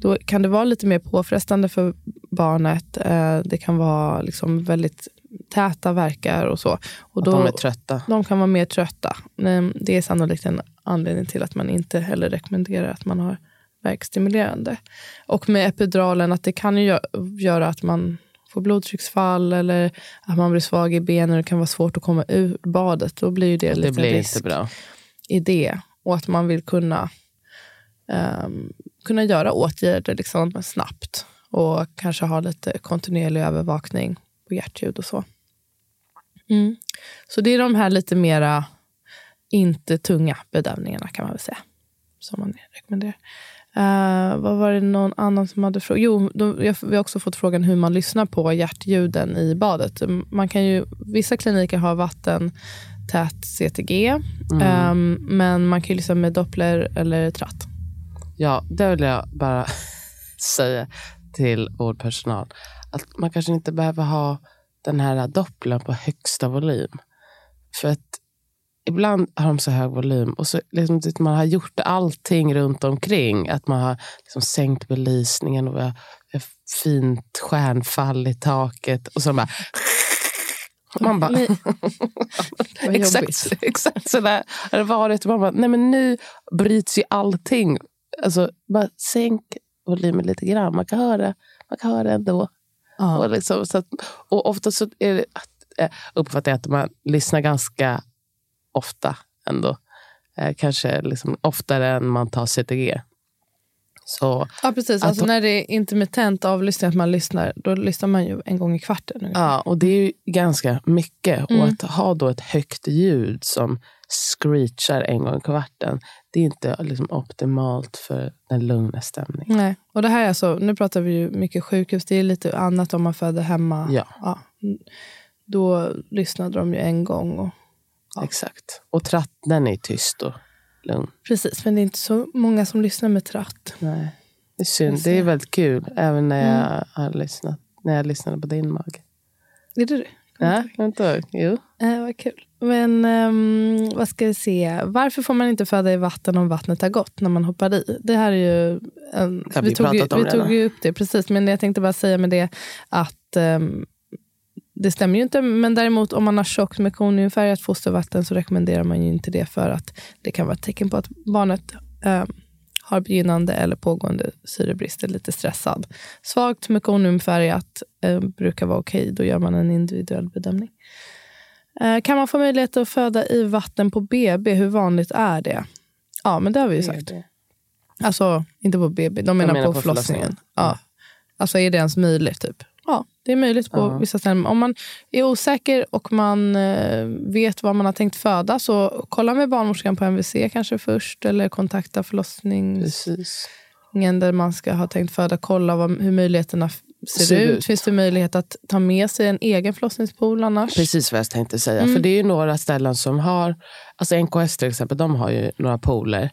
Speaker 3: då kan det vara lite mer påfrestande för barnet. Eh, det kan vara liksom väldigt täta verkar och så. Och
Speaker 1: Att
Speaker 3: då,
Speaker 1: de är trötta.
Speaker 3: de kan vara mer trötta. Det är sannolikt en anledning till att man inte heller rekommenderar att man har verkstimulerande. Och med epiduralen, att det kan ju gö- göra att man får blodtrycksfall eller att man blir svag i benen och det kan vara svårt att komma ur badet. Då blir ju det,
Speaker 1: Det
Speaker 3: lite
Speaker 1: blir
Speaker 3: risk
Speaker 1: inte bra.
Speaker 3: i det. Och att man vill kunna, ehm, kunna göra åtgärder liksom snabbt. Och kanske ha lite kontinuerlig övervakning på hjärtljud och så. Mm. Så det är de här lite mera inte tunga bedömningarna kan man väl säga. Som man rekommenderar. Eh, vad var det någon annan som hade frågat? Jo, då, jag, vi har också fått frågan hur man lyssnar på hjärtljuden i badet. Man kan ju, vissa kliniker har vattentät CTG. ehm, men man kan ju lyssna med Doppler eller tratt.
Speaker 1: Ja, det vill jag bara säga till vårdpersonal. Att man kanske inte behöver ha den här dopplern på högsta volym. För att ibland har de så hög volym och så liksom, man har gjort allting runt omkring. Att man har liksom sänkt belysningen och vi har ett fint stjärnfall i taket. Och så bara... Man bara, exakt, exakt så där har det varit. Man bara, nej men nu bryts ju allting. Alltså, bara sänk volymen lite grann. Man kan höra, man kan höra ändå.
Speaker 3: Ja.
Speaker 1: Och, liksom, så att, och ofta så är det, eh, uppfattar jag att man lyssnar ganska ofta ändå. Eh, kanske liksom oftare än man tar CTG. Så
Speaker 3: Ja, precis. Alltså, när det är intermittent avlyssning, att man lyssnar, då lyssnar man ju en gång i kvarten. ungefär.
Speaker 1: Ja, och det är ju ganska mycket.
Speaker 3: Mm.
Speaker 1: Och att ha då ett högt ljud som screechar en gång i kvarten, det är inte liksom optimalt för den lugna stämningen.
Speaker 3: Nej. Och det här är alltså, nu pratar vi ju mycket sjukhus, det är lite annat om man föder hemma.
Speaker 1: Ja.
Speaker 3: Mm. Då lyssnade de ju en gång. Och, Ja.
Speaker 1: Exakt. Och tratten är tyst och lugn.
Speaker 3: precis, men det är inte så många som lyssnar med tratt.
Speaker 1: Nej. Det är synd. Det är väldigt kul, även när
Speaker 3: Mm.
Speaker 1: jag har lyssnat. När jag lyssnade på din mage.
Speaker 3: Är det det?
Speaker 1: Ja, vänta. Jo.
Speaker 3: Eh, vad kul. Men ehm, vad ska vi se? Varför får man inte föda i vatten om vattnet har gått när man hoppar i? Det här är ju... En,
Speaker 1: har vi
Speaker 3: tog, ju, vi tog ju upp det, precis. Men jag tänkte bara säga med det att ehm, det stämmer ju inte. Men däremot om man har tjockt med koniumfärgat fostervatten så rekommenderar man ju inte det för att det kan vara ett tecken på att barnet ehm, har begynnande eller pågående syrebrist, är lite stressad. Svagt mekoniumfärgat eh, brukar vara okej. Då gör man en individuell bedömning. Eh, kan man få möjlighet att föda i vatten på BB? Hur vanligt är det? Ja, men det har vi ju sagt. Alltså, inte på BB, de menar,
Speaker 1: menar
Speaker 3: på,
Speaker 1: på
Speaker 3: förlossningen.
Speaker 1: förlossningen.
Speaker 3: Ja. Alltså, är det ens möjligt? Typ? Det är möjligt på
Speaker 1: Ja.
Speaker 3: vissa ställen. Om man är osäker och man eh, vet vad man har tänkt föda, så kolla med barnmorskan på MVC kanske först, eller kontakta förlossningen
Speaker 1: Precis.
Speaker 3: där man ska ha tänkt föda. Kolla vad, hur möjligheterna ser,
Speaker 1: Ser
Speaker 3: ut.
Speaker 1: ut.
Speaker 3: Finns det möjlighet att ta med sig en egen förlossningspool annars?
Speaker 1: Precis vad jag tänkte säga.
Speaker 3: Mm.
Speaker 1: För det är ju några ställen som har, alltså NKS till exempel, de har ju några pooler.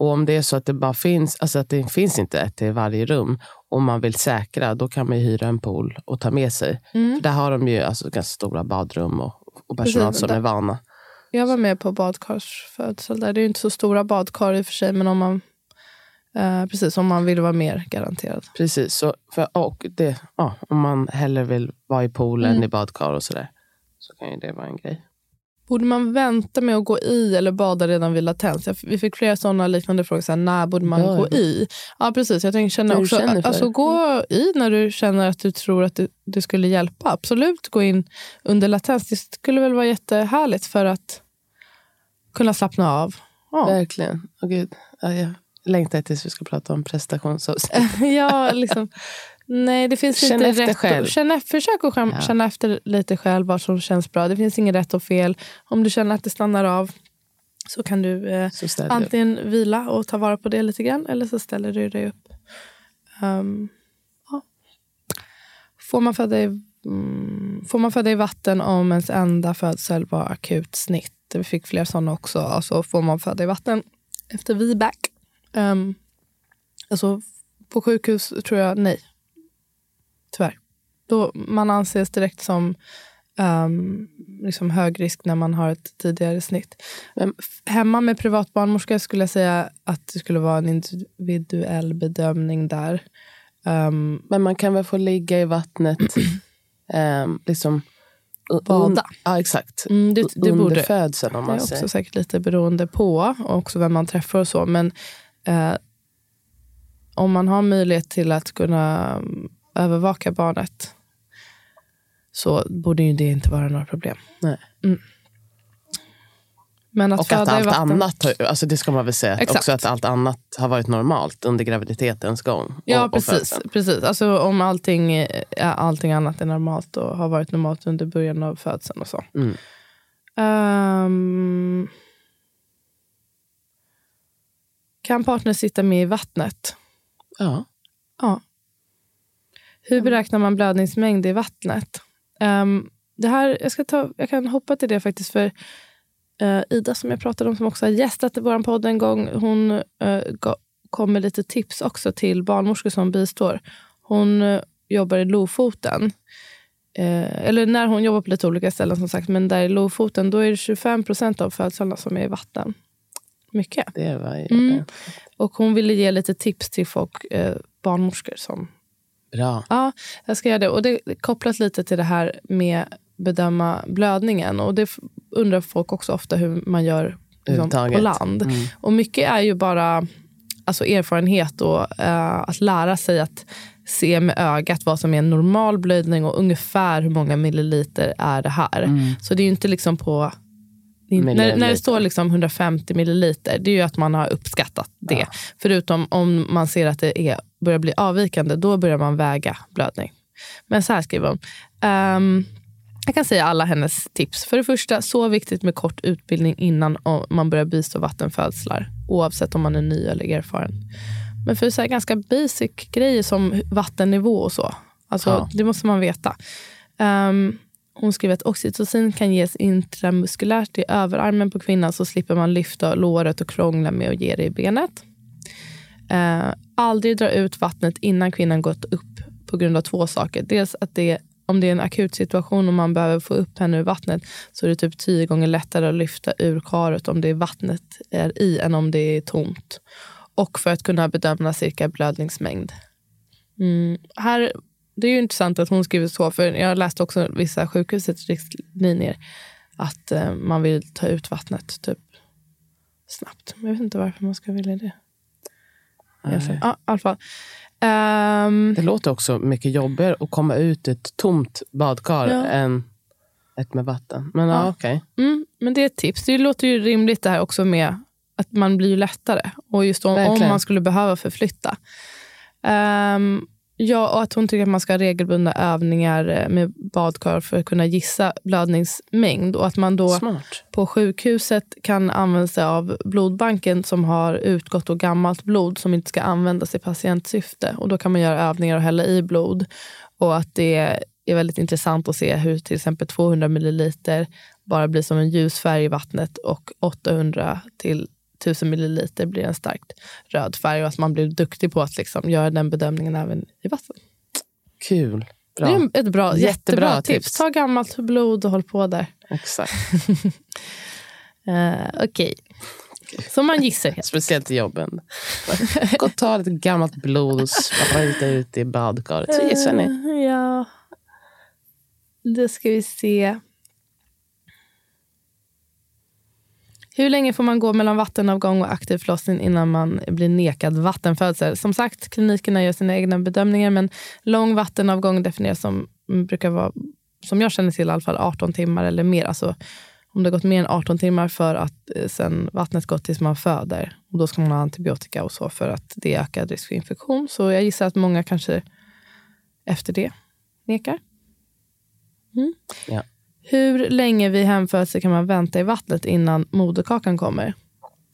Speaker 1: Och om det är så att det bara finns, alltså att det finns inte ett i varje rum, om man vill säkra, då kan man hyra en pool och ta med sig.
Speaker 3: Mm.
Speaker 1: För där har de ju alltså ganska stora badrum och, och personal
Speaker 3: Precis,
Speaker 1: som
Speaker 3: där-
Speaker 1: är vana.
Speaker 3: Jag var med på badkarsfödsel där. Det är inte så stora badkar i och för sig, men om man, eh, precis, om man vill vara mer garanterad.
Speaker 1: Precis, så, för, och det, ja, om man hellre vill vara i poolen,
Speaker 3: Mm.
Speaker 1: i badkar och sådär, så kan ju det vara en grej.
Speaker 3: Borde man vänta med att gå i eller bada redan vid latens? Vi fick flera sådana liknande frågor. Så här, när borde man
Speaker 1: Bör.
Speaker 3: gå i? Ja, precis. Jag
Speaker 1: Det du
Speaker 3: också, alltså, gå i när du känner att du tror att det, det skulle hjälpa. Absolut, gå in under latens. Det skulle väl vara jättehärligt för att kunna slappna av. Ja.
Speaker 1: Verkligen. Åh, gud. Ja, jag Längtar tills vi ska prata om prestationsångest.
Speaker 3: ja, liksom. Nej, det finns
Speaker 1: Känn
Speaker 3: inte rätt
Speaker 1: själv.
Speaker 3: Och, känn, försök att känna,
Speaker 1: Ja.
Speaker 3: känna efter lite själv vad som känns bra. Det finns inget rätt och fel. Om du känner att det stannar av så kan du eh,
Speaker 1: Så
Speaker 3: antingen vila och ta vara på det lite grann eller så ställer du dig upp. Ehm, ja. får, man föda i, mm, får man föda i vatten om ens enda födsel var akut snitt? Vi fick fler sådana också. Alltså får man föda i vatten efter VBAC? Um, alltså på sjukhus tror jag nej. Tyvärr. Då man anses direkt som um, liksom hög risk när man har ett tidigare snitt.
Speaker 1: Men-
Speaker 3: F- Hemma med privat barnmorska skulle jag säga att det skulle vara en individuell bedömning där. Um,
Speaker 1: Men man kan väl få ligga i vattnet ehm, liksom,
Speaker 3: Bada.
Speaker 1: Ja, exakt.
Speaker 3: mm, det, det
Speaker 1: Under
Speaker 3: borde
Speaker 1: födseln om
Speaker 3: Det är
Speaker 1: man säger.
Speaker 3: också säkert lite beroende på och också vem man träffar och så. Men eh, om man har möjlighet till att kunna mm, övervaka barnet så borde ju det inte vara några problem.
Speaker 1: Nej.
Speaker 3: Men att
Speaker 1: Och att allt
Speaker 3: vatten,
Speaker 1: annat, alltså det ska man väl säga,
Speaker 3: Exakt.
Speaker 1: också att allt annat har varit normalt under graviditetens gång. och-
Speaker 3: Ja,
Speaker 1: och
Speaker 3: precis. precis. Alltså, om allting, eh, ja, allting annat är normalt och har varit normalt under början av födseln och så.
Speaker 1: Mm.
Speaker 3: Ehm, kan partner sitta med i vattnet?
Speaker 1: Ja.
Speaker 3: Ja. Hur beräknar man blödningsmängd i vattnet? Ehm, det här, jag, ska ta, jag kan hoppa till det faktiskt. för eh, Ida som jag pratade om, som också har gästat vår podd en gång, hon uh, kom med lite tips också till barnmorskor som bistår. Hon eh, jobbar i Lofoten. Eh, eller när hon jobbar på lite olika ställen som sagt, men där i Lofoten då är det 25 procent av födslarna som är i vatten. Mycket.
Speaker 1: Det var
Speaker 3: Mm. Och hon ville ge lite tips till folk, eh, barnmorskor som
Speaker 1: bra.
Speaker 3: Ja, jag ska göra det. Och det kopplas lite till det här med bedöma blödningen. Och det undrar folk också ofta hur man gör liksom, på land.
Speaker 1: Mm.
Speaker 3: Och mycket är ju bara alltså, erfarenhet och eh, att lära sig att se med ögat vad som är en normal blödning och ungefär hur många milliliter är det här.
Speaker 1: Mm.
Speaker 3: Så det är ju inte liksom på... det När, när det står liksom 150 milliliter, det är ju att man har uppskattat det.
Speaker 1: Ja.
Speaker 3: Förutom om man ser att det är, börjar bli avvikande, då börjar man väga blödning. Men så här skriver hon. Ehm, jag kan säga alla hennes tips. För det första, så viktigt med kort utbildning innan man börjar bistå vattenfödslar. Oavsett om man är ny eller erfaren. Men för så ganska basic grejer som vattennivå och så. Alltså,
Speaker 1: Ja.
Speaker 3: Det måste man veta. Ehm, hon skriver att oxytocin kan ges intramuskulärt i överarmen på kvinnan så slipper man lyfta låret och krångla med att ge det i benet. Eh, aldrig dra ut vattnet innan kvinnan gått upp på grund av två saker. Dels att det, om det är en akut situation och man behöver få upp henne ur vattnet så är det typ tio gånger lättare att lyfta ur karet om det är vattnet är i än om det är tomt. Och för att kunna bedöma cirka blödningsmängd. Mm, här, det är ju intressant att hon skriver så, för jag läste också vissa sjukhusets riktlinjer att eh, man vill ta ut vattnet typ snabbt. Men jag vet inte varför man ska vilja det. Fall. Ja, i alla fall. Ehm,
Speaker 1: Det låter också mycket jobbigare att komma ut ett tomt badkar
Speaker 3: Ja.
Speaker 1: än ett med vatten. Men ja,
Speaker 3: Ja.
Speaker 1: okej.
Speaker 3: mm, men det är ett tips. Det låter ju rimligt det här också med att man blir lättare. Och just om, om man skulle behöva förflytta. Ehm, ja, och att hon tycker att man ska ha regelbundna övningar eh, med badkar för att kunna gissa blödningsmängd. Och att man då
Speaker 1: Smart.
Speaker 3: på sjukhuset kan använda sig av blodbanken som har utgått och gammalt blod som inte ska användas i patientsyfte. Och Då kan man göra övningar och hälla i blod. Och att Det är väldigt intressant att se hur till exempel 200 milliliter bara blir som en ljus färg i vattnet och 800 till 1000 milliliter blir en starkt röd färg. Och att man blir duktig på att liksom göra den bedömningen även i vatten.
Speaker 1: Kul. Bra.
Speaker 3: Det är ett bra,
Speaker 1: Jättebra
Speaker 3: jättebra tips.
Speaker 1: tips.
Speaker 3: Ta gammalt blod och håll på där.
Speaker 1: Exakt.
Speaker 3: Uh, Okej. Så man gissar helt
Speaker 1: Speciellt i jobben. Gå och ta lite gammalt blod och spruta ut i badkaret. Så gissar ni.
Speaker 3: Eh, Ja. Då ska vi se. Hur länge får man gå mellan vattenavgång och aktiv förlossning innan man blir nekad vattenfödsel? Som sagt, klinikerna gör sina egna bedömningar men lång vattenavgång definieras som, brukar vara, som jag känner till i alla fall, 18 timmar eller mer. Alltså om det har gått mer än 18 timmar för att eh, sen vattnet gått tills man föder. Och då ska man ha antibiotika och så för att det är ökad risk för infektion. Så jag gissar att många kanske efter det nekar. Mm.
Speaker 1: Ja.
Speaker 3: Hur länge vid hemfödsel kan man vänta i vattnet innan moderkakan kommer?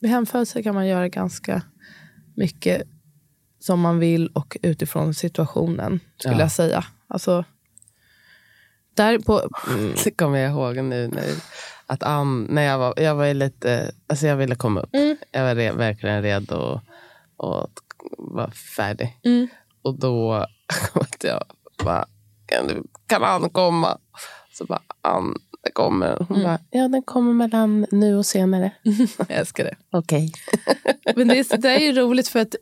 Speaker 3: Vid hemfödsel kan man göra ganska mycket som man vill och utifrån situationen, skulle
Speaker 1: Ja.
Speaker 3: jag säga. Alltså, där på,
Speaker 1: Det kommer jag ihåg nu. När, att Ann, när jag var, jag var lite, alltså jag ville komma upp.
Speaker 3: Mm.
Speaker 1: Jag var re, verkligen redo och, och var färdig.
Speaker 3: Mm.
Speaker 1: Och då att jag bara, kan, du, kan Ann komma? Så bara, Ann, det kommer. Hon
Speaker 3: Mm.
Speaker 1: bara, ja den kommer mellan nu och senare.
Speaker 3: jag älskar det.
Speaker 1: Okej.
Speaker 3: Men det, är- det är ju roligt för att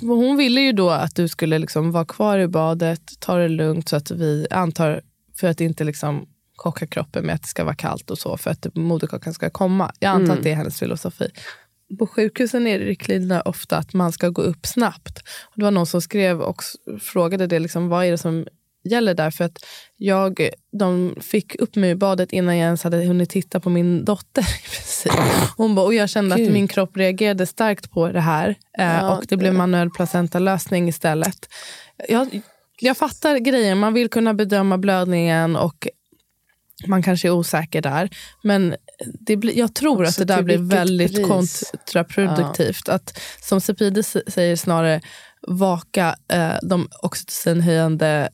Speaker 3: hon ville ju då att du skulle liksom vara kvar i badet, ta det lugnt så att vi antar, för att inte liksom kocka kroppen med att det ska vara kallt och så, för att moderkakan ska komma. Jag antar att det är hennes filosofi. På sjukhusen är riktlinjerna ofta att man ska gå upp snabbt. Och det var någon som skrev och frågade det, liksom, vad är det som gäller där? För att jag, de fick upp mig i badet innan jag ens hade hunnit titta på min dotter. Hon bara, och jag kände att
Speaker 1: Gud.
Speaker 3: min kropp reagerade starkt på det här. Eh,
Speaker 1: Ja,
Speaker 3: och det blev manuell placentalösning istället. Jag, jag fattar grejen, man vill kunna bedöma blödningen och man kanske är osäker där. Men det blir, jag tror
Speaker 1: Också
Speaker 3: att det där blir väldigt
Speaker 1: pris?
Speaker 3: kontraproduktivt. Att, som Cepides säger snarare, vaka eh, de oxytocinhöjande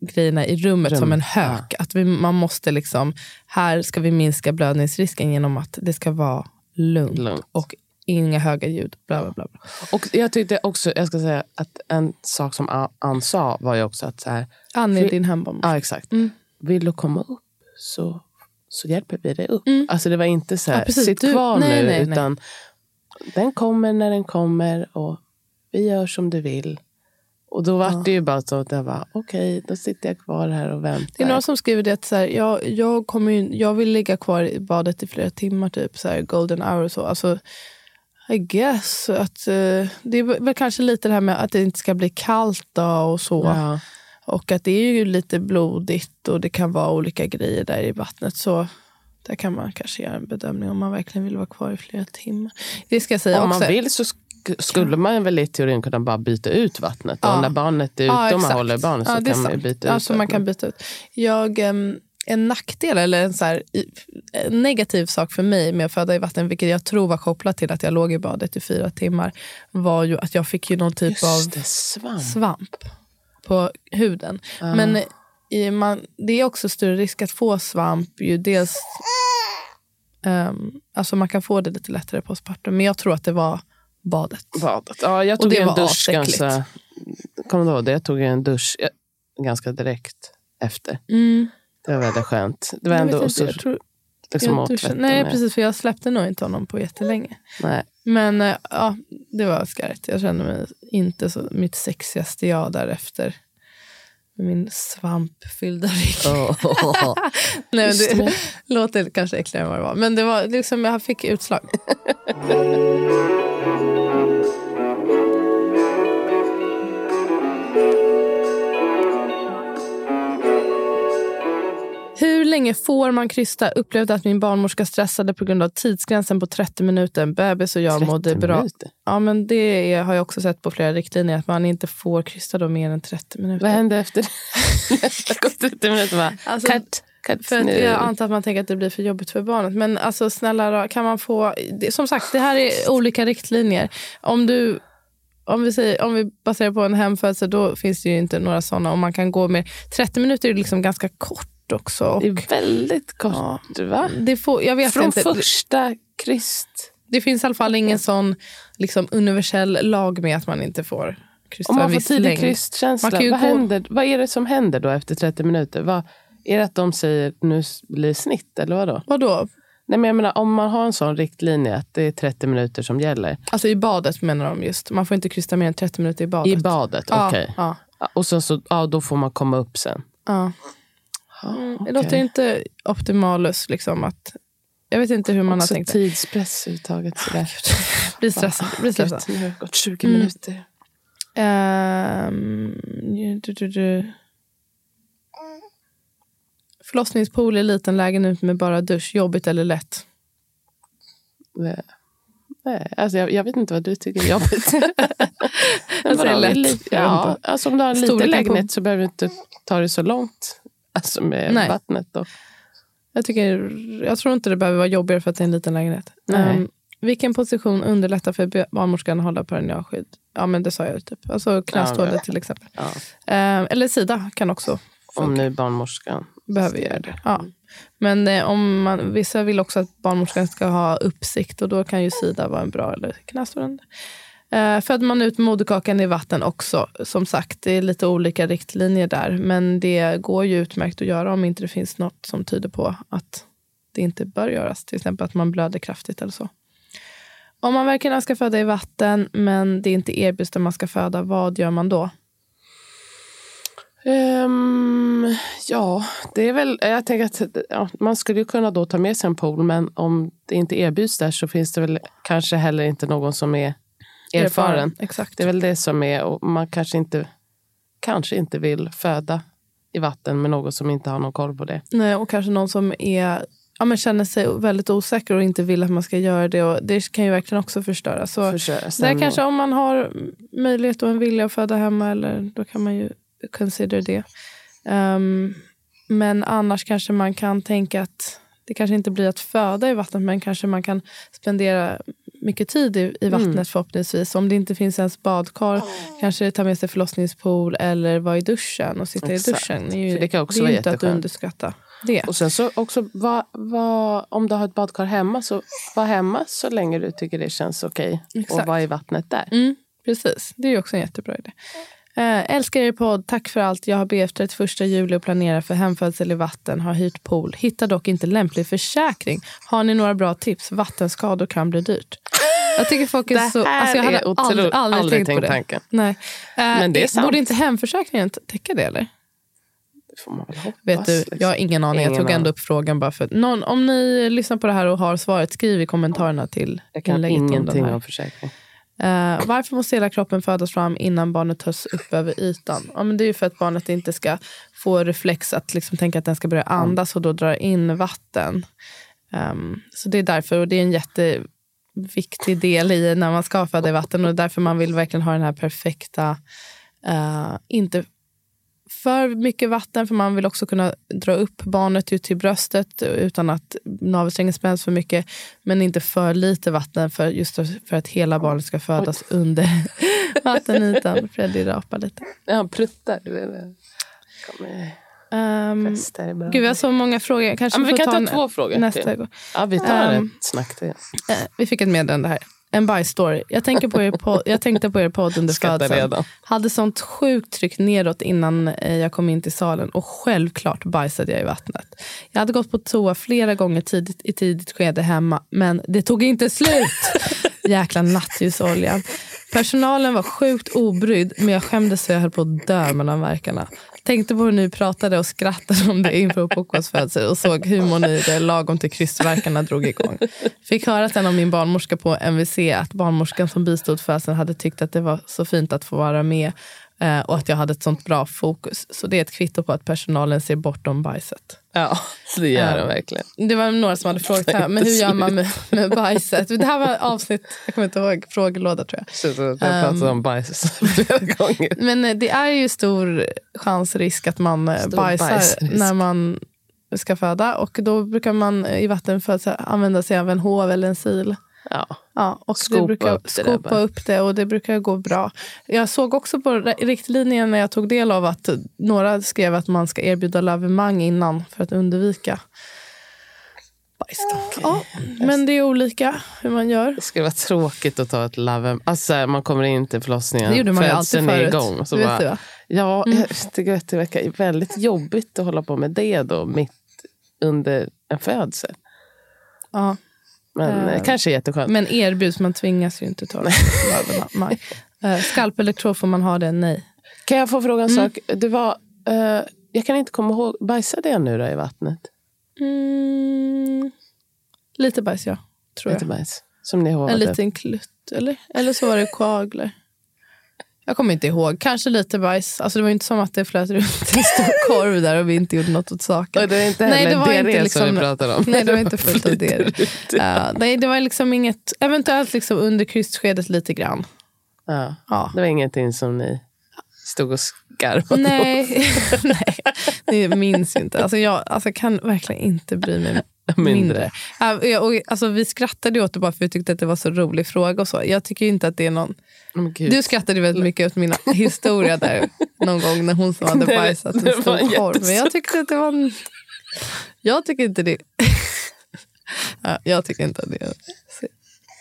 Speaker 3: grejerna i rummet
Speaker 1: Rum,
Speaker 3: som en hök. Att vi, man måste liksom, här ska vi minska blödningsrisken genom att det ska vara lugnt,
Speaker 1: Lugnt.
Speaker 3: och inga höga ljud. Bla, bla, bla.
Speaker 1: Och jag tyckte också, jag ska säga att en sak som Ann- Ann sa var ju också att så här,
Speaker 3: Annie är din hembarnmorska.
Speaker 1: ja exakt.
Speaker 3: Mm.
Speaker 1: Vill du komma upp så, så hjälper vi dig upp. Alltså det var inte så här,
Speaker 3: Ja,
Speaker 1: sitt
Speaker 3: Du-
Speaker 1: kvar
Speaker 3: nej,
Speaker 1: nu,
Speaker 3: nej, nej.
Speaker 1: utan den kommer när den kommer och vi gör som du vill. Och då var det ju bara så att jag var okej, då sitter jag kvar här och väntar.
Speaker 3: Det är några som skriver det att så här, jag, jag, kommer ju, jag vill ligga kvar i badet i flera timmar, typ så här, golden hour och så. Alltså, I guess. Att, eh, det är väl kanske lite det här med att det inte ska bli kallt då och så.
Speaker 1: ja.
Speaker 3: Och att det är ju lite blodigt och det kan vara olika grejer där i vattnet. Så där kan man kanske göra en bedömning om man verkligen vill vara kvar i flera timmar. Det ska jag säga
Speaker 1: Om
Speaker 3: också.
Speaker 1: man vill så skulle man väl i teorin kunna bara byta ut vattnet.
Speaker 3: Ja.
Speaker 1: Och när barnet är ute
Speaker 3: Ja,
Speaker 1: och man håller barnet så
Speaker 3: Ja,
Speaker 1: kan man
Speaker 3: sant.
Speaker 1: byta
Speaker 3: ja,
Speaker 1: ut
Speaker 3: så man kan byta ut. Jag, em, en nackdel, eller en, så här, en negativ sak för mig med att föda i vatten, vilket jag tror var kopplat till att jag låg i badet i fyra timmar, var ju att jag fick ju någon typ
Speaker 1: Just
Speaker 3: av
Speaker 1: det, svamp.
Speaker 3: svamp på huden. Men i, man, det är också större risk att få svamp. Ju dels, ehm, alltså man kan få det lite lättare postpartum, men jag tror att det var badet.
Speaker 1: Badet. Ja, jag
Speaker 3: Och
Speaker 1: tog
Speaker 3: det
Speaker 1: en
Speaker 3: var
Speaker 1: dusch
Speaker 3: asäckligt.
Speaker 1: ganska... Kommer du ihåg det? Jag tog en dusch ganska direkt efter.
Speaker 3: Mm.
Speaker 1: Det var väldigt skönt. Det var
Speaker 3: Jag
Speaker 1: ändå och
Speaker 3: inte,
Speaker 1: så
Speaker 3: jag tror,
Speaker 1: liksom
Speaker 3: jag Nej,
Speaker 1: med.
Speaker 3: precis. För jag släppte nog inte honom på jättelänge.
Speaker 1: Nej.
Speaker 3: Men eh, ja, det var skarpt. Jag kände mig inte så mitt sexigaste jag därefter. Min svampfyllda rygg. Nej, men
Speaker 1: Just
Speaker 3: det
Speaker 1: det.
Speaker 3: låter kanske äckligare än vad det var. Men det var liksom, jag fick utslag. länge får man krysta? Upplevde att min barnmorska stressade på grund av tidsgränsen på 30 minuter. Bebis och jag
Speaker 1: 30
Speaker 3: mådde bra.
Speaker 1: minuter.
Speaker 3: Ja, men det är, har jag också sett på flera riktlinjer. Att man inte får krysta då mer än 30 minuter.
Speaker 1: Vad hände efter det? gått 30 minuter bara,
Speaker 3: Alltså,
Speaker 1: cut, cut
Speaker 3: För att
Speaker 1: nu.
Speaker 3: jag antar att man tänker att det blir för jobbigt för barnet. Men alltså snälla kan man få... Det, som sagt, det här är olika riktlinjer. Om du... Om vi, säger, om vi baserar på en hemfödsel, då finns det ju inte några sådana. Om man kan gå med 30 minuter är liksom ganska kort också. Och
Speaker 1: Det är väldigt kort, va?
Speaker 3: det får, jag vet
Speaker 1: Från
Speaker 3: inte.
Speaker 1: första krist.
Speaker 3: Det finns i alla fall ingen sån liksom, universell lag med att man inte får kryssa
Speaker 1: Om man får tidig krystkänsla, vad,
Speaker 3: gå-
Speaker 1: händer, vad är det som händer då efter 30 minuter? Vad, är det att de säger nu blir snitt eller vad då?
Speaker 3: Vadå?
Speaker 1: Nej, men jag menar, om man har en sån riktlinje att det är 30 minuter som gäller.
Speaker 3: Alltså i badet menar de just. Man får inte krysta mer än 30 minuter i badet.
Speaker 1: I badet,
Speaker 3: Ja,
Speaker 1: okej.
Speaker 3: ja,
Speaker 1: Ja, Och sen så, ja, då får man komma upp sen.
Speaker 3: ja. Mm, Det
Speaker 1: okej.
Speaker 3: låter inte optimalus. Liksom, att, jag vet inte hur man
Speaker 1: Också
Speaker 3: har tänkt det.
Speaker 1: tidspress överhuvudtaget. sådär.
Speaker 3: Bli stressad. Bli stressad.
Speaker 1: Nu har det gått 20
Speaker 3: Mm.
Speaker 1: minuter.
Speaker 3: Ehm, du, du, du. Förlossningspool i liten lägenhet med bara dusch. Jobbigt eller lätt?
Speaker 1: Nej. Nej, alltså jag, jag vet inte vad du tycker är jobbigt.
Speaker 3: Säger lätt.
Speaker 1: Ja, alltså om du har en liten
Speaker 3: på-
Speaker 1: lägenhet så behöver du inte ta det så långt. Alltså med
Speaker 3: Nej.
Speaker 1: vattnet. Då.
Speaker 3: Jag, tycker, jag tror inte det behöver vara jobbigare för att det är en liten lägenhet. Ehm, vilken position underlättar för barnmorskan att hålla perinealskydd? Ja, men det sa jag ju typ. Alltså knästående
Speaker 1: Ja,
Speaker 3: till exempel.
Speaker 1: Ja.
Speaker 3: Ehm, eller sida kan också
Speaker 1: Om nu barnmorskan
Speaker 3: behöver göra det. Ja. Men eh, om man, vissa vill också att barnmorskan ska ha uppsikt och då kan ju sida vara en bra eller knästående. Eh, föder man ut moderkakan i vatten också, som sagt, det är lite olika riktlinjer där. Men det går ju utmärkt att göra om inte det finns något som tyder på att det inte bör göras. Till exempel att man blöder kraftigt eller så. Om man verkligen ska föda i vatten, men det inte erbjuds där man ska föda, vad gör man då?
Speaker 1: Um, ja, det är väl... Jag tänker att ja, man skulle ju kunna då ta med sig en pool men om det inte erbjuds där så finns det väl kanske heller inte någon som är erfaren.
Speaker 3: Exakt.
Speaker 1: Det är väl det som är... Och man kanske inte, kanske inte vill föda i vatten med någon som inte har någon koll på det.
Speaker 3: Nej, och kanske någon som är, ja, men känner sig väldigt osäker och inte vill att man ska göra det. Och det kan ju verkligen också förstöra. Så
Speaker 1: Försöka
Speaker 3: där kanske om man har möjlighet och en vilja att föda hemma, eller, då kan man ju consider det. Ehm, men annars kanske man kan tänka att det kanske inte blir att föda i vattnet, men kanske man kan spendera mycket tid i, i vattnet
Speaker 1: Mm.
Speaker 3: förhoppningsvis. Om det inte finns ens badkar, kanske ta med sig förlossningspool eller vara i duschen och sitta
Speaker 1: Exakt.
Speaker 3: i duschen. Ju,
Speaker 1: det kan också
Speaker 3: det är
Speaker 1: vara
Speaker 3: inte att underskatta det.
Speaker 1: Och sen så också, vad, vad, om du har ett badkar hemma, så var hemma så länge du tycker det känns okej.
Speaker 3: Exakt.
Speaker 1: Och var i vattnet där.
Speaker 3: Mm, precis, det är också en jättebra idé. Eh, älskar er podd, tack för allt. Jag har BF 31 juli och planerar för hemfödsel i vatten. Har hyrt pool. Hittar dock inte lämplig försäkring. Har ni några bra tips? Vattenskador kan bli dyrt. Jag tycker folk är
Speaker 1: Det
Speaker 3: så... Alltså jag hade
Speaker 1: är otro-
Speaker 3: aldrig, aldrig,
Speaker 1: aldrig
Speaker 3: tänkt på det.
Speaker 1: tanken.
Speaker 3: Nej. Eh,
Speaker 1: Men det är sant.
Speaker 3: Borde inte hemförsäkringen täcka det? eller?
Speaker 1: Hoppas.
Speaker 3: Vet du,
Speaker 1: liksom.
Speaker 3: jag har ingen aning. jag
Speaker 1: Ingen
Speaker 3: tog ändå upp frågan bara för någon, Om ni lyssnar på det här och har svaret, skriv i kommentarerna till
Speaker 1: Jag kan ingenting om försäkring.
Speaker 3: Eh, varför måste hela kroppen födas fram innan barnet tas upp över ytan? Ja, men det är ju för att barnet inte ska få reflex att liksom tänka att den ska börja andas och då dra in vatten. Ehm, så det är därför, och det är en jätteviktig del i när man ska föda i vatten och därför man vill verkligen ha den här perfekta, eh, inte för mycket vatten för man vill också kunna dra upp barnet ut till bröstet utan att navelsträngen spänns för mycket. Men inte för lite vatten för just för att hela barnet ska födas under vattenytan. Freddy rapar lite.
Speaker 1: Ja, pruttar. Det. Kommer
Speaker 3: Um, gud, vi har så många frågor. Kanske
Speaker 1: ja, vi kan ta
Speaker 3: en-
Speaker 1: två frågor
Speaker 3: nästa
Speaker 1: till.
Speaker 3: gång.
Speaker 1: Ja, vi tar
Speaker 3: Ehm,
Speaker 1: ett snack till.
Speaker 3: Eh, vi fick ett meddelande här. En bajsstory. Jag, tänker på er podd, jag tänkte på er podd under födseln. Hade sånt sjukt tryck nedåt innan eh, jag kom in till salen och självklart bajsade jag i vattnet. Jag hade gått på toa flera gånger tidigt, i tidigt skede hemma men det tog inte slut. Jäkla nattljusolja. Personalen var sjukt obrydd men jag skämdes så jag höll på att dö mellan verkarna. Tänkte på hur ni pratade och skrattade om det inför Pocos födsel och såg humorn i det lagom till krystvärkarna drog igång. Fick höra sen av min barnmorska på MVC att barnmorskan som bistod födseln hade tyckt att det var så fint att få vara med eh, och att jag hade ett sånt bra fokus. Så det är ett kvitto på att personalen ser bortom bajset.
Speaker 1: Ja, det gör
Speaker 3: Ja.
Speaker 1: den verkligen.
Speaker 3: Det var några som hade frågat här, men hur gör man med, med bajset? Det här var avsnitt, jag kommer inte ihåg, frågelåda tror jag.
Speaker 1: Att jag pratat om bajs flera gånger.
Speaker 3: Men eh, det är ju stor chansrisk att man eh,
Speaker 1: Stor
Speaker 3: bajsar
Speaker 1: bajsrisk.
Speaker 3: när man ska föda. Och då brukar man eh, i vattenfödsel använda sig av en hov eller en sil.
Speaker 1: Ja.
Speaker 3: Ja, och
Speaker 1: Skopa
Speaker 3: det brukar,
Speaker 1: upp det
Speaker 3: skopa upp det och det brukar gå bra. Jag såg också på riktlinjen när jag tog del av att några skrev att man ska erbjuda lavemang innan för att undvika bajs. då. Ja, men det är olika hur man gör.
Speaker 1: Det skulle vara tråkigt att ta ett love. Alltså, man kommer in till förlossningen.
Speaker 3: Det gjorde man ju alltid
Speaker 1: födseln är
Speaker 3: förut.
Speaker 1: igång. Så
Speaker 3: Det
Speaker 1: bara,
Speaker 3: va?
Speaker 1: Ja, jag tycker att det verkar väldigt jobbigt att hålla på med det då, mitt under en födsel.
Speaker 3: Ja.
Speaker 1: Men
Speaker 3: Eh,
Speaker 1: eh, kanske jätteskönt.
Speaker 3: Men erbjuds, man tvingas ju inte ta lavemang. Eh, Skalpelektrod, får man ha det? Nej.
Speaker 1: Kan jag få fråga en
Speaker 3: Mm.
Speaker 1: sak? Det var, eh, jag kan inte komma ihåg, bajsade jag nu då i vattnet?
Speaker 3: Mm, lite bajs, ja. Tror
Speaker 1: Lite
Speaker 3: jag.
Speaker 1: bajs. Som ni har
Speaker 3: En liten klutt, eller? Eller så var det koagler. Jag kommer inte ihåg. Kanske lite bajs. Alltså, det var inte som att det flöt runt en stor korv där och vi inte gjorde något åt saken.
Speaker 1: Och det är inte
Speaker 3: Nej, det var inte
Speaker 1: som
Speaker 3: liksom-
Speaker 1: vi pratar om.
Speaker 3: Nej, det var inte fullt av det. Uh, nej, det var liksom inget... Eventuellt liksom under krystskedet lite grann.
Speaker 1: Ja.
Speaker 3: Ja.
Speaker 1: Det var ingenting som ni stod och skarvade
Speaker 3: Nej, nej, det minns inte. Alltså jag alltså kan verkligen inte bry mig mindre.
Speaker 1: Mindre.
Speaker 3: Jag- och, alltså, vi skrattade åt det bara för vi tyckte att det var så rolig fråga. och så. Jag tycker inte att det är någon...
Speaker 1: Gud.
Speaker 3: Du skrattade väldigt mycket åt min historia där någon gång när hon som hade bajsat
Speaker 1: det
Speaker 3: en stor korv. Men jag tyckte att det var... En... Jag tycker inte det... ja, jag tycker inte att det är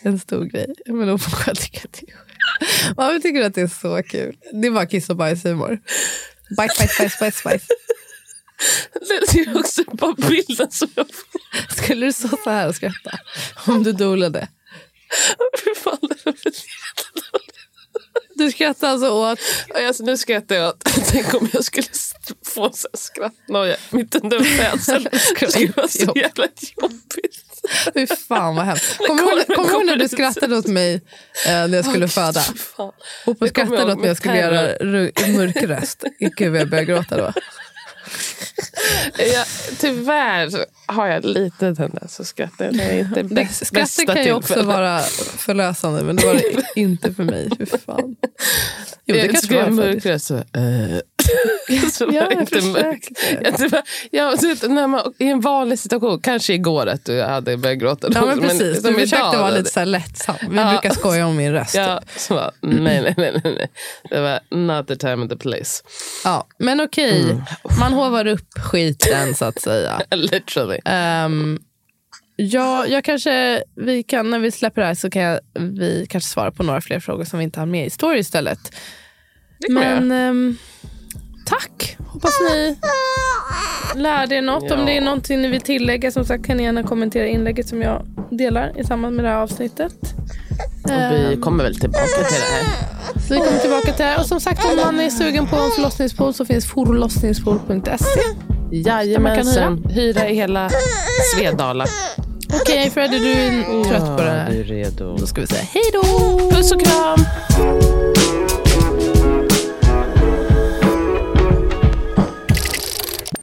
Speaker 3: en stor grej. Men då får jag tycka att det är Varför tycker du att det är så kul? Det är bara kiss och bajshumor. Bajs, bajs, bajs, bajs, bajs.
Speaker 1: Det är också bara bilden som jag får.
Speaker 3: Skulle du stå så här och skratta? Om du dolade?
Speaker 1: Fy fan, det var
Speaker 3: Du skrattar alltså åt...
Speaker 1: Alltså, nu skrattar jag åt, tänk om jag skulle få skrattnoja mitt under födseln. Det skulle vara så jävla jobbigt.
Speaker 3: Fy fan vad hemskt. Kommer du ihåg- när du skrattade åt mig eh, när jag skulle föda?
Speaker 1: Kommer
Speaker 3: skrattade åt när
Speaker 1: med
Speaker 3: jag skulle
Speaker 1: terror.
Speaker 3: göra mörk röst. Gud vad jag började gråta då.
Speaker 1: Jag, tyvärr har jag lite tendens att skratta. Det är inte bäst,
Speaker 3: skrattet
Speaker 1: bästa
Speaker 3: kan ju också vara förlösande men det var det inte för mig. Fy fan. Jo, det
Speaker 1: jag
Speaker 3: kanske
Speaker 1: skrev
Speaker 3: var
Speaker 1: mörk röst. så
Speaker 3: Ja, jag
Speaker 1: inte mörkt.
Speaker 3: försökte.
Speaker 1: Ja, det var, ja, du vet, när man, I en vanlig situation, kanske igår att du hade börjat gråta.
Speaker 3: Ja men precis,
Speaker 1: som
Speaker 3: du försökte vara lite så här lättsam. Vi
Speaker 1: Ja.
Speaker 3: brukar skoja om min röst.
Speaker 1: Ja, så bara, nej, nej, nej, nej. Det var not the time and the place.
Speaker 3: Ja, men okej,
Speaker 1: Mm.
Speaker 3: man hovar upp skiten så att säga.
Speaker 1: Literally.
Speaker 3: Um, ja, jag kanske, vi kan, när vi släpper det här så kan jag, vi kanske svara på några fler frågor som vi inte har med i story istället.
Speaker 1: Det kan jag
Speaker 3: Men ehm, tack, hoppas ni lärde er något. Om
Speaker 1: Ja.
Speaker 3: det är någonting ni vill tillägga som sagt kan ni gärna kommentera inlägget som jag delar i samband med det här avsnittet.
Speaker 1: Och vi kommer väl tillbaka till det här.
Speaker 3: Så vi kommer tillbaka till det här. Och som sagt om man är sugen på en förlossningspool så finns forlossningspool.se.
Speaker 1: Jajamensan. Hyra i hela Svedala.
Speaker 3: Okej Freddy, du är trött på det här.
Speaker 1: är redo.
Speaker 3: Då ska vi säga hej då!
Speaker 1: Puss och kram.